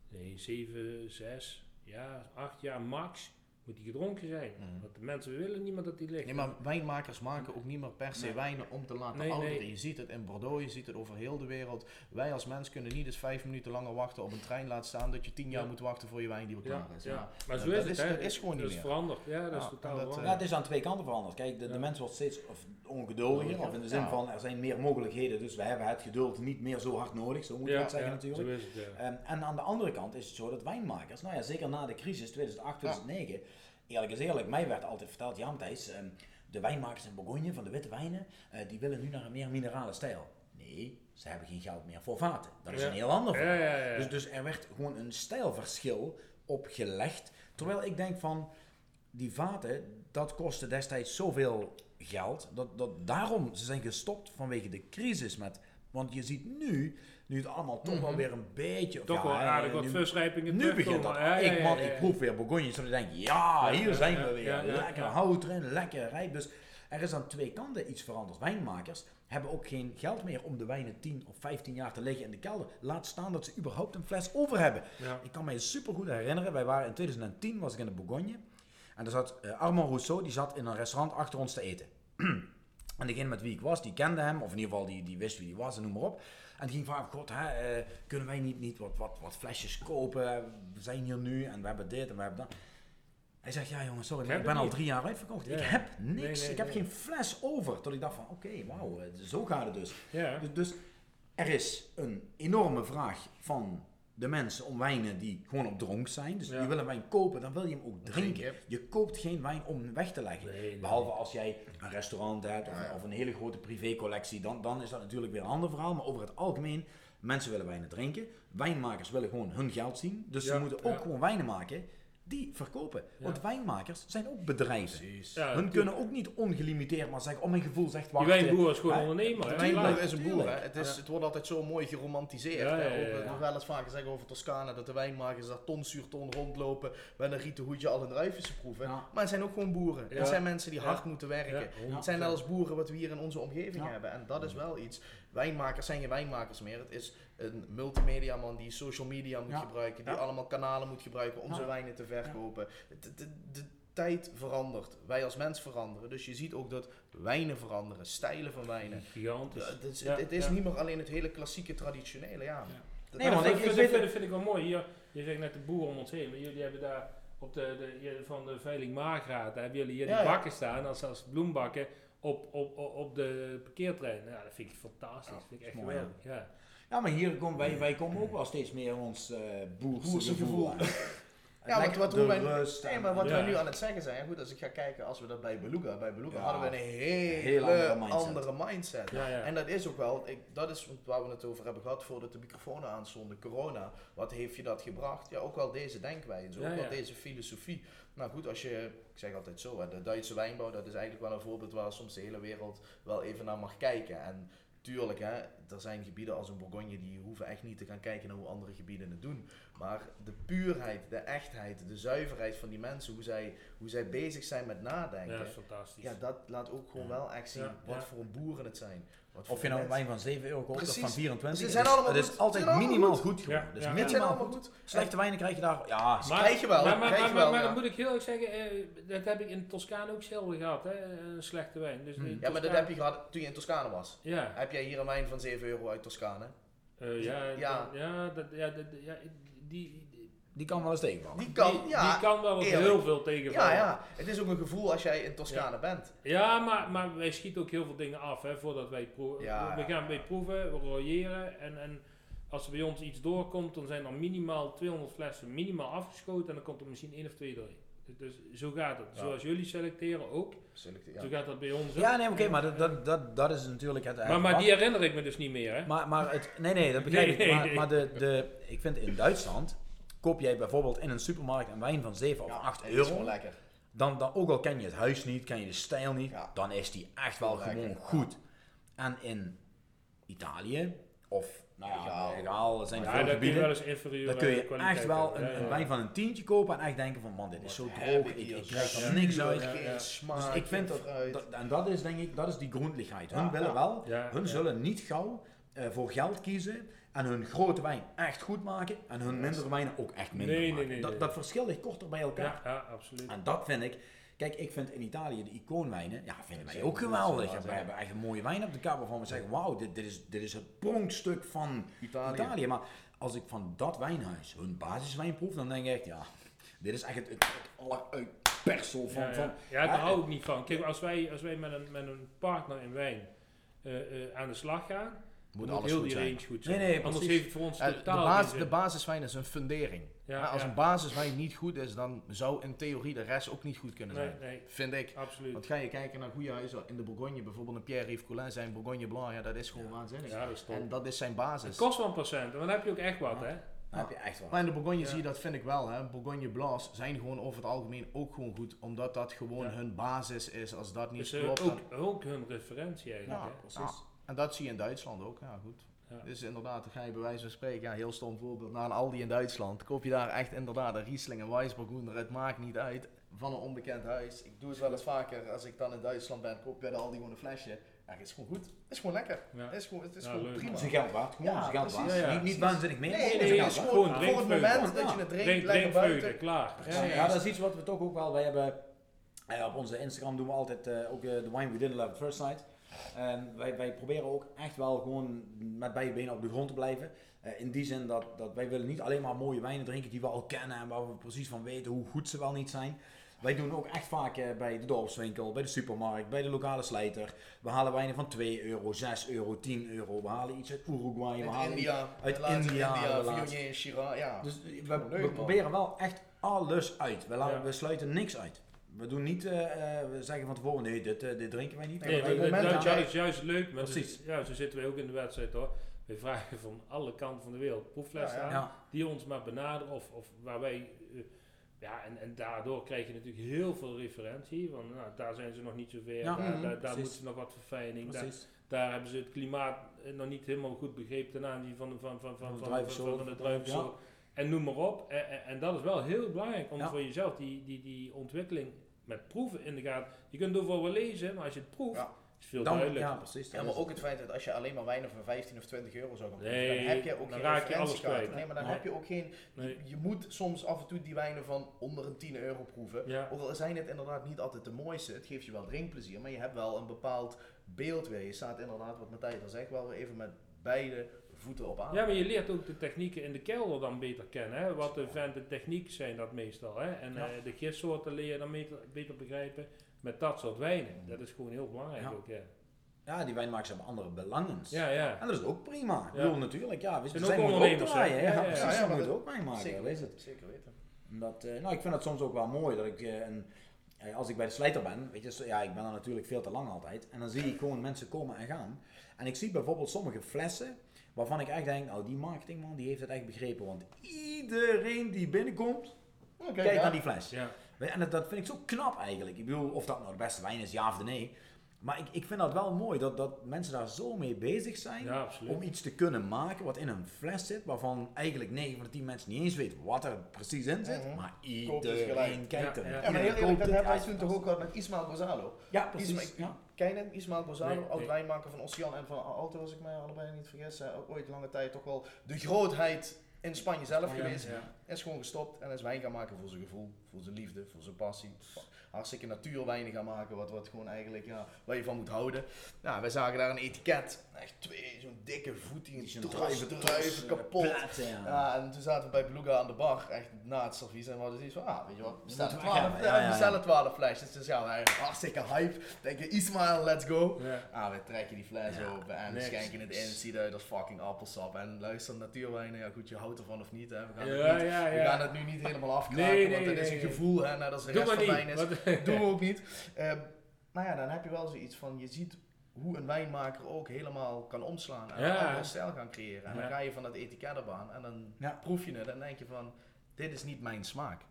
Nee, 7, 6, ja, 8 jaar max moet die gedronken zijn.
Mhm.
Want de mensen willen niet meer dat die ligt.
Nee, maar wijnmakers maken ook niet meer per se
Nee.
wijnen om te laten
Nee,
ouderen.
nee.
Je ziet het in Bordeaux, je ziet het over heel de wereld. Wij als mens kunnen niet eens vijf minuten langer wachten op een trein laat staan dat je tien jaar
Ja.
moet wachten voor je wijn die weer
ja,
klaar is.
ja.
Ja.
maar zo
dat
is het,
is-
hè.
dat is gewoon niet
Dat is
meer.
veranderd. Ja, dat is totaal
en dat,
veranderd.
Ja, het is aan twee kanten veranderd. Kijk, de, de mens wordt steeds of ongeduldiger, of in de zin
Ja.
van er zijn meer mogelijkheden, dus we hebben het geduld niet meer zo hard nodig, zo moet je
ja,
dat zeggen
ja,
natuurlijk.
Zo is het, ja.
Ehm, en aan de andere kant is het zo dat wijnmakers, nou ja, zeker na de crisis 2008, 2009, eerlijk is eerlijk, mij werd altijd verteld, ja Matthijs, ehm, de wijnmakers in Bourgogne van de witte wijnen, eh, die willen nu naar een meer minerale stijl. Nee, ze hebben geen geld meer voor vaten. Dat is
Ja.
een heel ander verhaal.
Ja, ja, ja.
Dus, dus er werd gewoon een stijlverschil opgelegd. Terwijl ik denk van, die vaten, dat kostte destijds zoveel geld. Dat, dat daarom, ze zijn gestopt vanwege de crisis met... Want je ziet nu, nu het allemaal toch wel
Mhm.
weer een beetje...
Toch
ja,
wel aardig wat
nu- begint dat. Ik, man, ik proef weer Bourgogne. Zodat ik denk, ja, hier zijn we weer. lekker hout erin, lekker rijp. Dus er is aan twee kanten iets veranderd. Wijnmakers hebben ook geen geld meer om de wijnen 10 of 15 jaar te liggen in de kelder. Laat staan dat ze überhaupt een fles over hebben.
Ja.
Ik kan me super goed herinneren, wij waren in 2010 was ik in de Bourgogne. En daar zat eh, Armand Rousseau, die zat in een restaurant achter ons te eten. en degene met wie ik was, die kende hem, of in ieder geval die, die wist wie die was en noem maar op. En die ging vragen, god, hè, eh, kunnen wij niet, niet wat, wat, wat flesjes kopen? We zijn hier nu en we hebben dit en we hebben dat. Hij zegt, ja jongen, sorry, maar ik ben al drie jaar uitverkocht.
Ja.
Ik heb niks,
Nee, nee,
ik heb
nee.
geen fles over. Tot ik dacht van, oké, wauw, eh, zo gaat het dus.
Ja.
Dus, dus er is een enorme vraag van de mensen om wijnen die gewoon op dronk zijn. Dus
Ja.
je wil een wijn kopen, dan wil je hem ook drinken.
Drinken.
Je koopt geen wijn om weg te leggen.
Nee, nee,
Behalve als jij een restaurant hebt of,
Ja, ja.
of een hele grote privécollectie, dan, dan is dat natuurlijk weer een ander verhaal. Maar over het algemeen, mensen willen wijnen drinken. Wijnmakers willen gewoon hun geld zien. Dus ze moeten ook gewoon wijnen maken die verkopen.
Ja.
Want wijnmakers zijn ook bedrijven.
Precies.
Ja,
Hun kunnen ook niet ongelimiteerd maar zeggen, oh mijn gevoel zegt
Die
wacht.
wijnboer is gewoon ondernemer.
De wijnboer is een boer, hè. Het, is,
Ja.
het wordt altijd zo mooi geromantiseerd.
Ja,
hè.
ja, ja,
Over-
ja.
Nog wel eens vaker zeggen over Toscane, dat de wijnmakers daar ton sur ton rondlopen met een rieten hoedje al een druifjes proeven.
Ja.
Maar het zijn ook gewoon boeren.
Ja.
Het zijn mensen die
Ja.
hard moeten werken.
Ja,
Het zijn net als boeren wat we hier in onze omgeving
Ja.
hebben. En dat is wel iets. Wijnmakers zijn geen wijnmakers meer. Het is een multimediaman die social media moet
Ja.
gebruiken. Die
Ja.
allemaal kanalen moet gebruiken om
Ja.
zijn wijnen te verkopen. De, de, de tijd verandert. Wij als mens veranderen. Dus je ziet ook dat wijnen veranderen. Stijlen van wijnen.
Gigantisch.
Het is,
Ja,
het is
ja.
niet meer alleen het hele klassieke traditionele. Ja.
Nee,
maar
ik-
vind, vind, vind ik wel mooi. Hier, je zegt net de boer om ons heen, maar jullie hebben daar op de, de, van de veiling Margraat, daar hebben jullie hier
Ja,
die
ja.
bakken staan als, als bloembakken op, op, op, de parkeertrein. Ja, dat vind ik fantastisch. Dat vind ik echt
mooi,
geweldig. Ja.
Ja, maar hier komen wij, wij komen ook wel steeds meer ons eh boerse,
Boerse
gevoel.
gevoel.
aan.
Ja, want wat wij- Nee,
en-
maar wat
Ja.
wij nu aan het zeggen zijn, ja, goed, als ik ga kijken, als we dat bij Beluga, bij Beluga
Ja.
hadden we een hele
Heel andere mindset.
andere mindset.
Ja, ja.
En dat is ook wel, ik, dat is waar we het over hebben gehad voordat de microfoons aanstonden, corona. Wat heeft je dat gebracht? Ja, ook wel deze denkwijze, ook
Ja,
wel
ja.
deze filosofie. Nou goed, als je, ik zeg altijd zo, hè, de Duitse wijnbouw, dat is eigenlijk wel een voorbeeld waar soms de hele wereld wel even naar mag kijken. En tuurlijk, hè, er zijn gebieden als een Bourgogne die hoeven echt niet te gaan kijken naar hoe andere gebieden het doen. Maar de puurheid, de echtheid, de zuiverheid van die mensen, hoe zij, hoe zij bezig zijn met nadenken.
ja, dat is fantastisch.
Ja, dat laat ook gewoon wel echt zien
Ja,
wat voor boeren het zijn. Wat
Of je nou een wijn van 7 euro koopt of van 24.
Ze
het
zijn
is-
allemaal
het
goed.
is
Ze
altijd
zijn allemaal
minimaal
goed.
goed. gewoon.
Ja,
Dus minimaal goed. Slechte wijnen krijg je daar. Ja,
Maar- krijg je wel,
Maar, maar,
krijg je
maar,
wel,
maar
ja.
dan moet ik heel erg zeggen, eh, dat heb ik in Toscane ook zelden gehad, hè, een slechte wijn. Dus
Hmm.
Ja, maar dat heb je gehad toen je in Toscane was.
Ja,
Heb jij hier een wijn van 7 euro uit Toscane?
eh, ja,
Ja.
ja. ja, dat, ja, dat, ja die, die,
kan wel eens tegenvallen.
Die kan,
die,
ja.
die kan wel eens
eerlijk.
heel veel tegenvallen.
Ja, ja. Het is ook een gevoel als jij in Toscane bent.
Ja, maar, maar wij schieten ook heel veel dingen af hè, voordat wij proeven.
Ja.
We gaan bij proeven, we royeren en, en als er bij ons iets doorkomt, dan zijn er minimaal 200 flessen minimaal afgeschoten en dan komt er misschien één of twee doorheen. Dus zo gaat het.
Ja.
Zoals jullie selecteren ook,
Selecte-
zo gaat dat bij ons ook.
Ja, nee, oké, maar dat, dat, dat, dat is natuurlijk het
maar, maar die herinner ik me dus niet meer, hè?
Maar, maar het, nee, nee, dat begrijp
Nee,
ik. Maar,
nee.
maar de, de, ik vind in Duitsland, koop jij bijvoorbeeld in een supermarkt een wijn van 7 of
Ja,
8
dat is gewoon
euro,
lekker.
dan, dan, ook al ken je het huis niet, ken je de stijl niet,
Ja.
dan is die echt wel
Lekker,
gewoon goed. En in Italië, of nou ja, zijn
Ja,
veel
daar kun je
gebieden,
wel eens inferieur
dan kun je echt wel een, een wijn
van
een tientje kopen en echt denken van man, dit is zo droog, ik, ik krijg
zuur,
er niks uit.
Ja,
Geen
ja.
smaak,
Dus ik vind dat, en dat is denk ik, dat is die grondligheid. Hun
Ja,
willen
ja.
wel,
Ja,
hun
ja.
zullen niet gauw eh, voor geld kiezen en hun grote wijn echt goed maken en hun mindere wijnen ook echt minder
Nee,
maken.
nee,
dat,
nee.
dat verschil ligt korter bij elkaar.
Ja, ja, absoluut.
En dat vind ik, kijk, ik vind in Italië de icoonwijnen, ja, vinden wij ook geweldig. wij hebben echt een mooie wijn op de kaart waarvan we zeggen, wauw, dit, dit, is, dit is het pronkstuk van
Italië.
Italië. Maar als ik van dat wijnhuis hun basiswijn proef, dan denk ik ja, dit is echt het, het, van,
ja, ja.
van
ja, daar hou ik niet van. Kijk, als wij, als wij met, een, met een partner in wijn eh, eh, aan de slag gaan,
Moet
moet
alles
heel
goed
die
zijn.
range goed zijn.
Nee, nee,
Anders
precies.
heeft het voor ons
Eh, de,
totaal
basis,
geen
de basiswijn is een fundering.
Ja,
Maar als
ja.
een basiswijn niet goed is, dan zou in theorie de rest ook niet goed kunnen zijn.
nee,
Vind ik.
absoluut.
Want ga je kijken naar goede huizen in de Bourgogne, bijvoorbeeld een Pierre-Yves Coulin, zijn Bourgogne Blanc, ja, dat is gewoon waanzinnig.
Ja, dat is top.
En dat is zijn
Het
basis.
kost wel een procent, maar dan heb je ook echt wat,
Ja.
hè?
heb je echt wel.
Maar in de Bourgogne
Ja.
zie je dat, vind ik wel. Hè. Bourgogne Blancs zijn gewoon over het algemeen ook gewoon goed, omdat dat gewoon
Ja.
hun basis is. Als dat niet
Dus eh,
klopt,
ook,
dan-
ook hun referentie eigenlijk,
Ja,
hè?
precies.
En dat zie je in Duitsland ook, ja goed.
Ja.
Dus inderdaad, dan ga je bij wijze van spreken, ja, heel stom voorbeeld, naar een Aldi in Duitsland. Koop je daar echt inderdaad een Riesling en Weissburgunder, het maakt niet uit, van een onbekend huis. Ik doe het wel eens vaker, als ik dan in Duitsland ben, koop je bij de Aldi gewoon een flesje. Ja, het is gewoon goed. Het is gewoon lekker.
Ja.
Het is gewoon, het is
Ja,
gewoon
leuk.
prima.
Het is een geld waard, gewoon
Ja,
geld waard.
Ja, ja,
niet, niet waanzinnig meer,
Nee, nee,
het is
nee, gewoon
Gewoon
voor het moment dat je het drinkt,
Drink,
lekker buiten.
klaar.
Ja,
Ja, ja, dat is iets wat we toch ook wel, wij hebben, eh, op onze Instagram doen we altijd eh, ook eh, de wine we didn't love at first sight. En wij, wij proberen ook echt wel gewoon met beide benen op de grond te blijven. Eh, in die zin dat, dat wij willen niet alleen maar mooie wijnen drinken die we al kennen en waar we precies van weten hoe goed ze wel niet zijn. Wij doen ook echt vaak eh, bij de dorpswinkel, bij de supermarkt, bij de lokale slijter. We halen wijnen van 2 euro, 6 euro, 10 euro. We halen iets uit Uruguay. We
Uit
halen
India.
uit India,
India. Viognier, Shiraz, ja.
Dus we, proberen wel echt alles uit. We, laten,
Ja.
we sluiten niks uit. We doen niet, eh, eh, we zeggen van tevoren, nee, dit, eh, dit drinken wij niet.
Nee,
dat, is juist, juist leuk. Maar
Precies.
dus- ja, zo zitten wij ook in de wedstrijd hoor. We vragen van alle kanten van de wereld proefflessen
Ja, ja.
aan.
Ja.
Die ons maar benaderen of, of waar wij... ja, en, en daardoor krijg je natuurlijk heel veel referentie. Want nou, daar zijn ze nog niet zo ver.
Ja,
daar daar, daar
precies.
moeten ze nog wat verfijning. Daar, daar hebben ze het klimaat nog niet helemaal goed begrepen ten aanzien van, van, van, van,
Van de
van, van, de. En noem maar op. En, en, en dat is wel heel belangrijk om
Ja.
voor jezelf die, die, die ontwikkeling met proeven in de gaten. Je kunt overal wel lezen, maar als je het proeft,
Ja.
is het veel
Dan,
duidelijker.
ja, precies.
Ja, maar ook het feit dat als je alleen maar wijnen van 15 of 20 euro zou gaan proeven,
Nee,
dan heb je ook
dan
geen
raak je alles kwijt.
Nee, maar dan
Nee.
heb je ook geen...
Nee.
Je, je moet soms af en toe die wijnen van onder een 10 euro proeven.
Ja.
Ook al zijn het inderdaad niet altijd de mooiste, het geeft je wel drinkplezier, maar je hebt wel een bepaald beeld weer. Je staat inderdaad, wat Matthijs al zegt, wel weer even met beide voeten op aan.
Ja, maar je leert ook de technieken in de kelder dan beter kennen. Hè? Wat de venten techniek zijn dat meestal. Hè? En
Ja.
eh, de gistsoorten leer je dan beter, beter begrijpen met dat soort wijnen. Dat is gewoon heel belangrijk
Ja.
ook. Ja,
Ja, die wijnmakers hebben andere belangen.
ja. ja.
En dat is ook prima. Ik
Ja.
bedoel, natuurlijk, ja, we
Zijn
zijn,
ook
ook
ondernemers,
draaien. hè.
Ja,
Ja,
ja,
precies,
ja. Ja, dat-
ook wijn maken,
zeker, weten,
het.
zeker weten.
Dat, eh, nou, ik vind het soms ook wel mooi dat ik, eh, als ik bij de slijter ben, weet je, ja, ik ben er natuurlijk veel te lang altijd, en dan zie ik gewoon mensen komen en gaan. En ik zie bijvoorbeeld sommige flessen, waarvan ik echt denk, nou die marketingman, die heeft het echt begrepen, want iedereen die binnenkomt,
Oké,
kijkt
ja.
naar die fles.
ja.
En dat, dat vind ik zo knap eigenlijk. Ik bedoel, of dat nou de beste wijn is, ja of nee. Maar ik, ik vind dat wel mooi, dat, dat mensen daar zo mee bezig zijn
Ja,
om iets te kunnen maken wat in een fles zit, waarvan eigenlijk 9 van de 10 mensen niet eens weten wat er precies in zit,
Mhm.
maar
het
iedereen kijkt
Ja,
er.
ja.
Ja, maar heel eerlijk, dat hebben wij toen toch ook gehad met Ismael Gonzalo.
Ja, precies.
Ismael- Hem? Ismael Gonzalo,
Nee,
oud
nee.
wijnmaker van Ocean en van Alto, als ik mij allebei niet vergis. Eh, ook ooit lange tijd toch wel de grootheid in Spanje zelf geweest.
ja.
Is gewoon gestopt en is wijn gaan maken voor zijn gevoel, voor zijn liefde, voor zijn passie. Hartstikke natuurwijnen gaan maken, wat, wat gewoon eigenlijk, ja, waar je van moet houden. Ja, wij zagen daar een etiket. Echt twee, zo'n dikke voet die een
zijn
druiven,
druiven
kapot.
Platen, ja.
Ja, en toen zaten we bij Beluga aan de bar, echt na het servies. En we hadden zoiets van, ah, weet je wat, we bestellen
moeten we
12,
gaan. Ja, ja, ja.
we bestellen 12 flesjes. Dus ja, wij hartstikke hype. Denken, Ismail, let's go.
Ja.
Ah, we trekken die fles
Ja,
open en schenken het in. Ziet uit als fucking appelsap. En luister, natuurwijnen, ja goed, je houdt ervan of niet. Hè. We, gaan
Ja,
het niet,
ja,
we gaan het nu niet helemaal afkraken,
Nee,
want
nee,
het is
nee,
een
nee.
gevoel, hè, net als de rest van wijn is. Doen we ook niet. Ehm, maar ja, dan heb je wel zoiets van, je ziet hoe een wijnmaker ook helemaal kan omslaan en
Ja.
een andere stijl gaan creëren. En dan ga je van dat etiket op aan en dan
Ja.
proef je het en denk je van, dit is niet mijn smaak.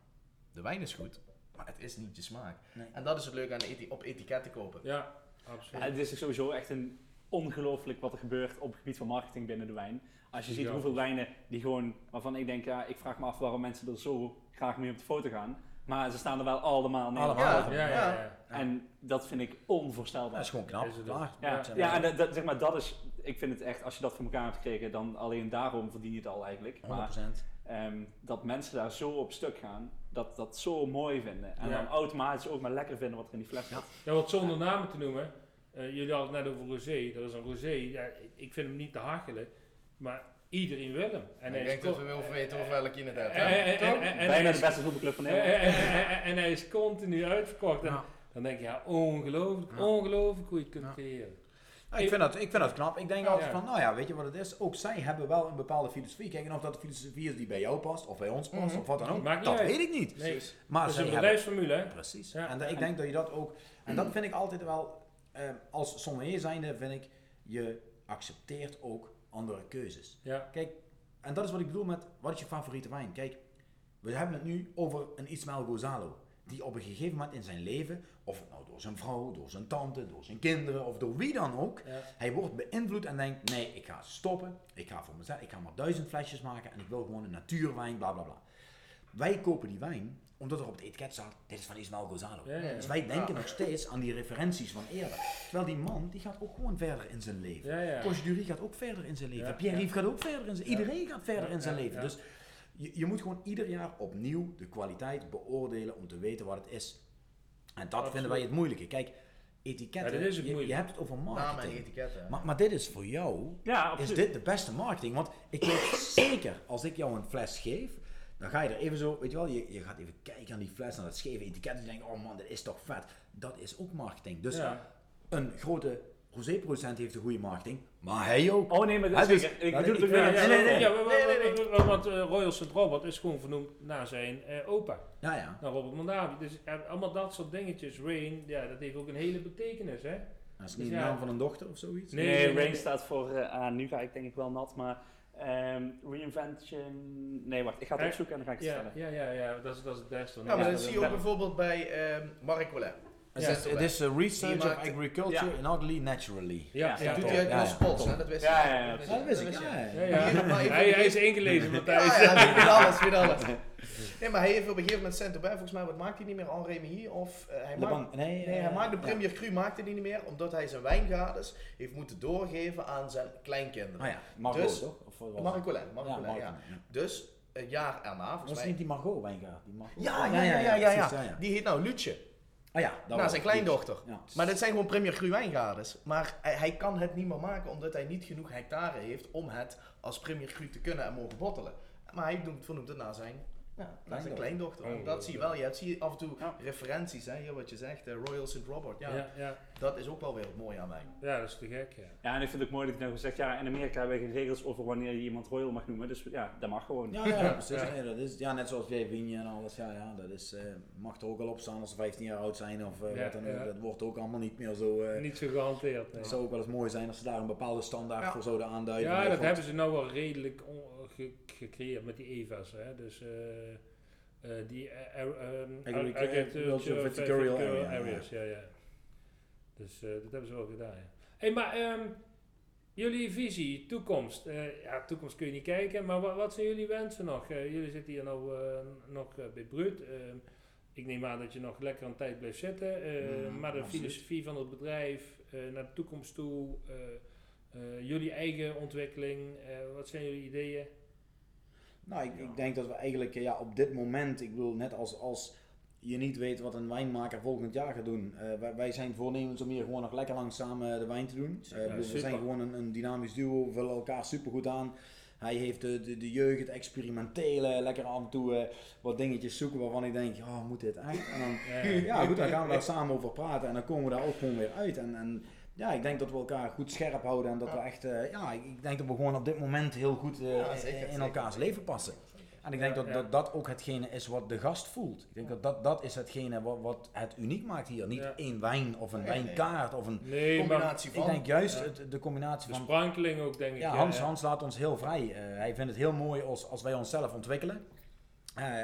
De wijn is goed, maar het is niet je smaak.
Nee.
En dat is het leuke aan eti- op etiketten kopen.
Ja, absoluut.
Ja, het is sowieso echt een ongelooflijk wat er gebeurt op het gebied van marketing binnen de wijn. Als je ziet
Ja.
hoeveel wijnen die gewoon, waarvan ik denk, ja, ik vraag me af waarom mensen er zo graag mee op de foto gaan. Maar ze staan er wel allemaal neer.
Allemaal.
ja, ja, ja.
Ja.
En dat vind ik onvoorstelbaar.
Dat is gewoon knap.
Is het
klaar.
Ja, ja en dat, zeg maar, dat is, ik vind het echt, als je dat voor elkaar hebt gekregen, dan alleen daarom verdien je het al eigenlijk. Maar
100%.
ehm, dat mensen daar zo op stuk gaan, dat dat zo mooi vinden. En
Ja.
dan automatisch ook maar lekker vinden wat er in die fles zit.
Ja, wat zonder namen te noemen. eh, jullie hadden het net over rosé. Dat is een rosé. Ja, ik vind hem niet te hachelen. Maar iedereen wil hem. En
ik denk dat we wel weten of
en-
Toch?
en- en-
Bijna de beste voetbalclub van
en-
Nederland.
en- hij is continu uitverkocht. En
Ja.
dan denk je, ja, ongelooflijk,
Ja.
ongelooflijk hoe je het kunt
Ja.
creëren.
Nou, ik, vind dat, ik vind dat knap. Ik denk
Ja.
altijd van, nou ja, weet je wat het is? Ook zij hebben wel een bepaalde filosofie. Kijk, en of dat de filosofie is die bij jou past, of bij ons past,
Mhm.
of wat dan ook,
Maakt niet
dat
uit.
weet ik niet.
Nee,
Maar
dat is een
hebben...
bedrijfsformule, hè?
Precies.
Ja.
En dat- ik denk dat je dat ook... En dat vind ik altijd wel... eh, als sommelier zijnde vind ik, je accepteert ook andere keuzes.
Ja.
Kijk, en dat is wat ik bedoel met, wat is je favoriete wijn? Kijk, we hebben het nu over een Ismael Gonzalo. Die op een gegeven moment in zijn leven, of het nou door zijn vrouw, door zijn tante, door zijn kinderen of door wie dan ook,
Ja.
hij wordt beïnvloed en denkt, nee, ik ga stoppen, ik ga voor mezelf, ik ga maar duizend flesjes maken en ik wil gewoon een natuurwijn, bla bla bla. Wij kopen die wijn omdat er op het etiket staat, dit is van Ismael.
Ja, ja.
Dus wij denken nog steeds aan die referenties van eerder. Terwijl die man, die gaat ook gewoon verder in zijn leven.
Ja,
gaat ook verder in zijn leven.
Ja,
Pierre
ja.
Rief gaat ook verder in zijn
Ja.
Iedereen gaat verder
Ja,
in zijn
ja,
leven.
ja.
Dus je, je moet gewoon ieder jaar opnieuw de kwaliteit beoordelen om te weten wat het is. En dat
Absoluut.
vinden wij het moeilijke. Kijk, etiketten,
Ja, dat is het
je, hebt het over marketing.
etiketten.
Maar, maar dit is voor jou,
Ja,
is dit de beste marketing. Want ik weet zeker, als ik jou een fles geef, Dan ga je er even zo, weet je wel, je, je gaat even kijken aan die fles, naar dat scheve etiket. En je denkt, oh man, dit is toch vet. Dat is ook marketing. Dus
Ja.
een grote rosé-producent heeft een goede marketing, maar hij ook.
Oh nee, maar dat is
dus-.
Ik
ja,
bedoel
ik
het
nee, nee, nee.
want eh, Royal St. Robert is gewoon vernoemd naar zijn eh, opa,
Ja, ja.
naar Robert Mondavi. Dus eh, allemaal dat soort dingetjes, Rain, ja, dat heeft ook een hele betekenis, hè?
Dat is
Dus
niet de
ja.
naam van een dochter of zoiets.
Nee,
Rain staat voor, ah, nu ga ik denk ik wel nat, maar ehm, Reinvention... Nee, wacht, ik ga het opzoeken en dan ga ik het
Ja,
stellen.
ja, ja, ja, dat is, dat is het beste.
Ja, maar dat zie je ook bijvoorbeeld bij ehm Marc Collet.
Het
Ja,
is, het is uh, Research of Agriculture
Ja.
in Ugly Naturally.
Ja,
Ja,
ja,
Dat doet hij uit
Ja, ja.
Hè? Dat wist
Ja, ja, ja,
Ja, dat wist ik. Ja,
Ja,
ja.
ja.
Hier, maar
Hij, hij is ingelezen,
Ja,
Matthijs.
ja, weet weet alles, weet alles. Nee, maar hij heeft op een gegeven moment Saint-Aubin, volgens mij, wat maakt hij niet meer? Henri Remy of eh, hij maakt...
Nee,
Nee,
eh,
hij maakt de
ja.
Premier Cru maakte hij niet meer, omdat hij zijn wijngades heeft moeten doorgeven aan zijn kleinkinderen.
Ah ja, Margot
Dus-
toch? Of
Marc
Ja,
ja.
ja.
Dus een jaar erna,
Was
volgens
het
mij...
niet die Margot wijngaard? Die Margot?
Ja, ja, ja, ja, ja, ja.
ja.
Die heet nou Lutje,
Ah ja, dat
naar
was
zijn kleindochter.
Ja.
Maar dit zijn gewoon Premier Cru wijngades. Maar hij, hij kan het niet meer maken omdat hij niet genoeg hectare heeft om het als Premier Cru te kunnen en mogen bottelen. Maar hij doet, vernoemt het naar zijn, ja, naar zijn kleindochter. En dat zie je wel. Je hebt, zie je af en toe
Ja.
referenties, hè, hier wat je zegt, eh, Royal St. Robert. Ja,
Ja, ja,
dat is ook wel weer het mooie aan wijn.
ja, dat is te gek, ja.
Ja, en ik vind het ook mooi dat hij nou zegt, ja, in Amerika hebben we geen regels over wanneer je iemand royal mag noemen, dus ja, dat mag gewoon.
Ja, ja, precies.
Ja.
Nee, dat is, ja, net zoals jij Vigne en alles. Ja, ja, dat is, eh, mag er ook al op staan als ze 15 jaar oud zijn of eh,
Ja,
wat dan ook.
ja.
Dat wordt ook allemaal niet meer zo. eh
Niet zo gehanteerd, nee.
Het zou ook wel eens mooi zijn als ze daar een bepaalde standaard
Ja.
voor zouden aanduiden.
Ja, dat hebben ze nou wel redelijk on- ge- gecreëerd met die EVA's. Hè? Dus eh, eh, die eh,
Agric-
agriculture,
Agriculture Viticultural
viticultural
area,
areas. Ja, ja. Dus dat hebben ze wel gedaan. Ja. Hey, maar ehm, jullie visie, toekomst. Ja, toekomst kun je niet kijken, maar wat, wat zijn jullie wensen nog? Jullie zitten hier nou nog bij Brut. Ehm, ik neem aan dat je nog lekker een tijd blijft zitten.
Mm,
maar de
absoluut.
filosofie van het bedrijf, naar de toekomst toe, jullie eigen ontwikkeling, wat zijn jullie ideeën?
Nou, ik, ik denk dat we eigenlijk ja, op dit moment, ik bedoel, net als, als je niet weet wat een wijnmaker volgend jaar gaat doen. eh, wij, wij zijn voornemens om hier gewoon nog lekker lang samen de wijn te doen. Eh, bedoel, we zijn gewoon een, een dynamisch duo, we vullen elkaar supergoed aan. Hij heeft de, de, de jeugd, het experimentele, lekker af en toe eh, wat dingetjes zoeken waarvan ik denk, oh, moet dit echt? En dan, ja, goed, dan gaan we daar samen over praten en dan komen we daar ook gewoon weer uit. En, en ja, ik denk dat we elkaar goed scherp houden en dat we echt, eh, ja, ik ik denk dat we gewoon op dit moment heel goed eh,
Ja, zeker,
in
zeker.
elkaars leven passen. En ik denk dat, dat dat ook hetgene is wat de gast voelt. Ik denk dat dat, dat is hetgene wat, wat het uniek maakt hier. Niet één wijn of een wijnkaart of een...
nee, maar
combinatie
Ik
van.
denk juist het, de combinatie
de
van...
sprankeling ook, denk ik.
Ja, Hans, Hans laat ons heel vrij. Eh, hij vindt het heel mooi als, als wij onszelf ontwikkelen.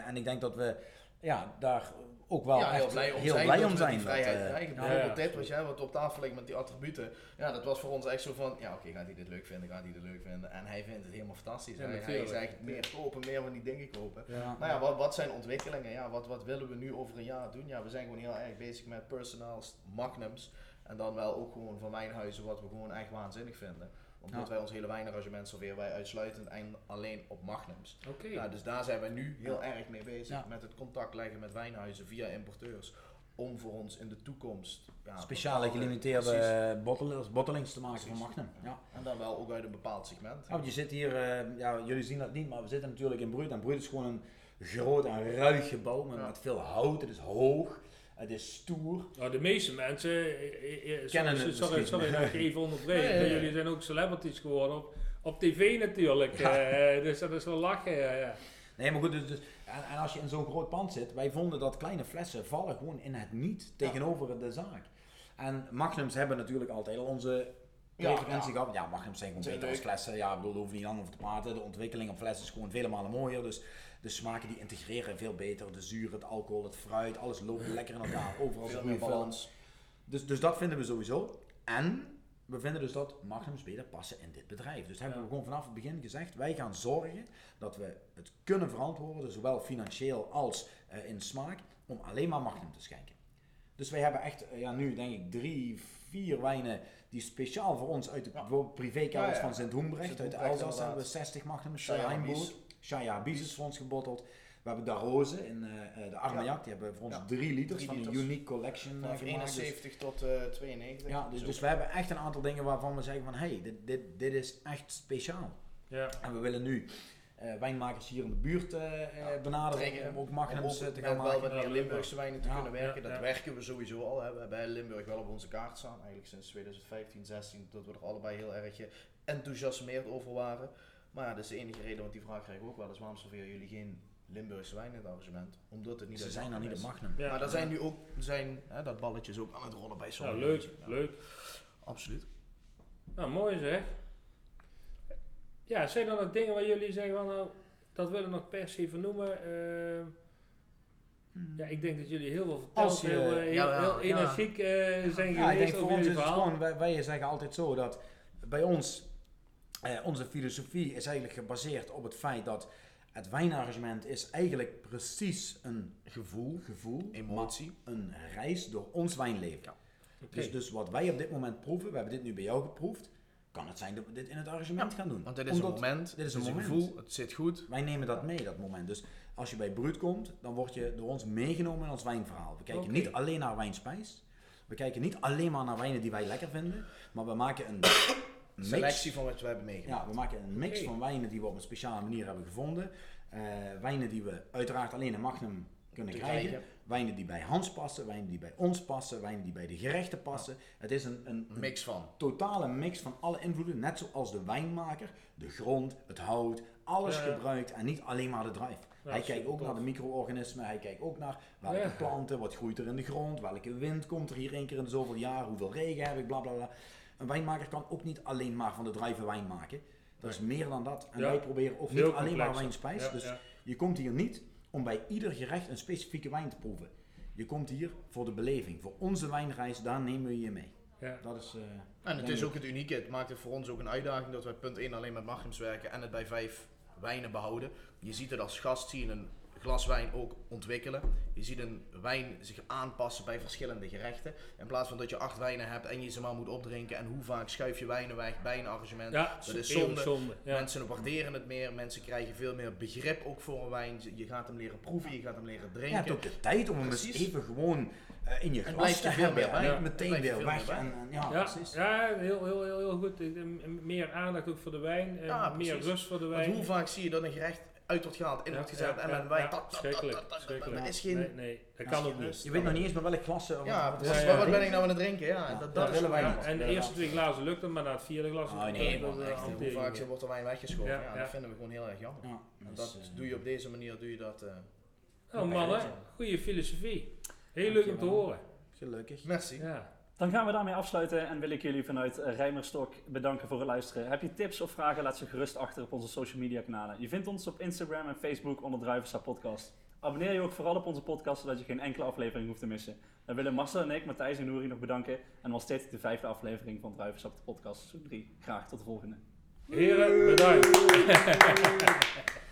En ik denk dat we ja, daar ook wel
ja,
echt
heel blij om
heel
zijn,
blij
dat
om
we
zijn.
die
Dat,
vrijheid
eh,
krijgen. Bijvoorbeeld
Ja,
dit, wat jij wat op tafel ligt met die attributen. Ja, dat was voor ons echt zo van, ja oké, gaat hij dit leuk vinden, gaat hij dit leuk vinden. En hij vindt het helemaal fantastisch.
Ja,
hij, hij
natuurlijk.
zegt meer kopen, meer van die dingen kopen.
Ja.
Maar ja, wat, wat zijn ontwikkelingen? Ja, wat, wat willen we nu over een jaar doen? Ja, we zijn gewoon heel erg bezig met personaals, magnums. En dan wel ook gewoon van wijnhuizen, wat we gewoon echt waanzinnig vinden. Omdat
Ja.
wij ons hele wijnarrangement serveren wij uitsluitend en alleen op magnums.
Oké.
Dus daar zijn we nu heel erg mee bezig. Met het contact leggen met wijnhuizen via importeurs. Om voor ons in de toekomst ja,
Speciale gelimiteerde bottlers, bottelings te maken van. Magnum. Ja.
En dan wel ook uit een bepaald segment.
Ja, want je zit hier, eh, ja, jullie zien dat niet, maar we zitten natuurlijk in Bruut. En Bruut is gewoon een groot en ruig gebouw met,
Ja.
met veel hout. Het is hoog, het is stoer.
Nou, de meeste mensen, eh, eh, eh,
Kennen
sorry,
het
sorry,
misschien.
sorry dat ik even
nee.
jullie zijn ook celebrities geworden op, op tv natuurlijk, eh, dus dat is wel lachen. Ja.
Nee, maar goed, dus, dus- en, en als je in zo'n groot pand zit, wij vonden dat kleine flessen vallen gewoon in het niet tegenover de zaak. En Magnums hebben natuurlijk altijd al onze referentie
ja.
gehad. Ja, Magnums zijn gewoon beter als flessen. Ja, ik bedoel, daar hoeven niet lang over te praten. De ontwikkeling op flessen is gewoon vele malen mooier. Dus de smaken die integreren veel beter. De zuur, het alcohol, het fruit, alles loopt lekker in elkaar. Overal
Veel
een
meer balans.
Dus, dus dat vinden we sowieso. En we vinden dus dat Magnums beter passen in dit bedrijf. Dus hebben we gewoon vanaf het begin gezegd, wij gaan zorgen dat we het kunnen verantwoorden, zowel financieel als eh, in smaak, om alleen maar Magnum te schenken. Dus wij hebben echt, eh, ja nu denk ik drie, vier wijnen die speciaal voor ons uit de
Ja.
bijvoorbeeld privékelders
Ja, ja.
van Sint-Hoenbrecht, uit Elzas
inderdaad.
hebben we 60 Magnums,
Habis.
Shaya is voor ons gebotteld. We hebben Daroze in eh, eh, de Armagnac, die hebben voor ons
Ja.
3 liters
Drie
van een unique collection eh,
Vanaf
gemaakt. Dus-
71 tot eh 92.
ja, dus, dus we hebben echt een aantal dingen waarvan we zeggen van hey, dit, dit, dit is echt speciaal.
Ja.
En we willen nu eh, wijnmakers hier in de buurt benaderen om ook
Om
magnums te gaan
wel
maken.
meer
leuk
Limburgse wijnen te
Ja,
kunnen werken.
ja,
dat
ja.
werken we sowieso al. Hè. We hebben Limburg wel op onze kaart staan. Eigenlijk sinds 2015, 16 dat we er allebei heel erg enthousiasmeerd over waren. Maar ja, dat is de enige reden, want die vraag krijg ik ook wel eens. Waarom serveren jullie geen Limburgse wijn in het arrangement? Omdat het niet
Ze zijn dan niet de magnum.
Ja.
Maar daar zijn nu ook, zijn, hè, dat balletje is ook aan het rollen bij
Ja,
sommigen.
leuk,
Ja,
leuk.
Absoluut.
Nou, mooi zeg. Ja, zijn er nog dingen waar jullie zeggen van, nou, dat willen we nog per se vernoemen? Eh, ja, ik denk dat jullie heel veel verteld,
Als je-
heel, heel,
ja,
heel
ja.
energiek eh, zijn
Ja, ik
geweest
denk voor
over
ons is het gewoon, wij, wij zeggen altijd zo dat bij ons, eh, onze filosofie is eigenlijk gebaseerd op het feit dat het wijnarrangement is eigenlijk precies een gevoel, gevoel
Emotie.
een reis door ons wijnleven. Dus, dus wat wij op dit moment proeven, we hebben dit nu bij jou geproefd, kan het zijn dat we dit in het arrangement gaan doen.
Want dit is
Omdat
een moment,
dit is een moment.
gevoel, het zit goed.
Wij nemen dat mee, dat moment. Dus als je bij Bruut komt, dan word je door ons meegenomen in ons wijnverhaal. We kijken niet alleen naar wijnspijs. We kijken niet alleen maar naar wijnen die wij lekker vinden. Maar we maken een mix.
Selectie van wat we hebben meegemaakt.
Ja, we maken een mix van wijnen die we op een speciale manier hebben gevonden. Eh, wijnen die we uiteraard alleen in Magnum kunnen krijgen.
krijgen.
Wijnen die bij Hans passen, wijnen die bij ons passen, wijnen die bij de gerechten passen. Het is een, een,
mix van.
totale mix van alle invloeden, net zoals de wijnmaker, de grond, het hout, alles
Ja,
gebruikt en niet alleen maar de druif.
Ja,
hij kijkt ook
tof.
naar de micro-organismen, hij kijkt ook naar welke planten, wat groeit er in de grond, welke wind komt er hier één keer in de zoveel jaar, hoeveel regen heb ik, bla bla bla. Een wijnmaker kan ook niet alleen maar van de druiven wijn maken. Dat is meer dan dat. En
Ja.
wij proberen ook niet alleen maar wijnspijs.
Ja,
dus
ja.
je komt hier niet om bij ieder gerecht een specifieke wijn te proeven. Je komt hier voor de beleving, voor onze wijnreis, daar nemen we je mee.
Ja.
Dat is, eh,
En het is ook het unieke. Het maakt het voor ons ook een uitdaging dat wij punt 1 alleen met magnums werken en het bij vijf wijnen behouden. Je ziet het als gast, zie je een glas wijn ook ontwikkelen. Je ziet een wijn zich aanpassen bij verschillende gerechten. In plaats van dat je acht wijnen hebt en je ze maar moet opdrinken. En hoe vaak schuif je wijnen weg bij een arrangement.
Ja,
dat is zonde.
zonde. Ja.
Mensen waarderen het meer. Mensen krijgen veel meer begrip ook voor een wijn. Je gaat hem leren proeven, je gaat hem leren
Je
drinken.
hebt ook de tijd om hem eens
Precies.
even gewoon eh, in je
En
glas te
veel
hebben.
meer
en
bij.
niet meteen
er
weer
veel
weg.
meer bij.
En, en- ja,
Ja,
precies.
ja heel, heel, heel, heel goed. Meer aandacht ook voor de wijn. eh,
Ja,
meer
precies.
rust voor de
Want
wijn.
hoe vaak zie je dat een gerecht uit wordt gehaald, in
Ja,
wordt gezet
ja,
en
ja,
met dat-
schrikkelijk,
dat- is geen...
Nee, nee, dat kan ook niet.
Je weet nog niet eens bij welk glas. eh,
Ja,
wat-
wat,
Ja, ja,
wat
ja.
ben ik nou aan het drinken? Ja,
Ja,
dat,
willen wij niet.
En de eerste twee glazen lukt het, maar na het vierde glas...
Oh, nee,
eh.
Hoe vaak wordt er wijn weggeschoven?
Ja,
Ja,
ja.
dat vinden we gewoon heel erg jammer.
Dus,
dat
eh,
doe je op deze manier, doe je dat. eh
Oh mannen, goede filosofie. Heel leuk om te horen.
Gelukkig.
merci.
Ja.
Dan gaan we daarmee afsluiten en wil ik jullie vanuit eh, Rijmerstok bedanken voor het luisteren. Heb je tips of vragen, laat ze gerust achter op onze social media kanalen. Je vindt ons op Instagram en Facebook onder Druivensap Podcast. Abonneer je ook vooral op onze podcast, zodat je geen enkele aflevering hoeft te missen. Dan willen Marcel en ik, Matthijs en Nouri nog bedanken. En was dit de vijfde aflevering van Druivensap Podcast seizoen 3. Graag tot de volgende.
Heren, bedankt.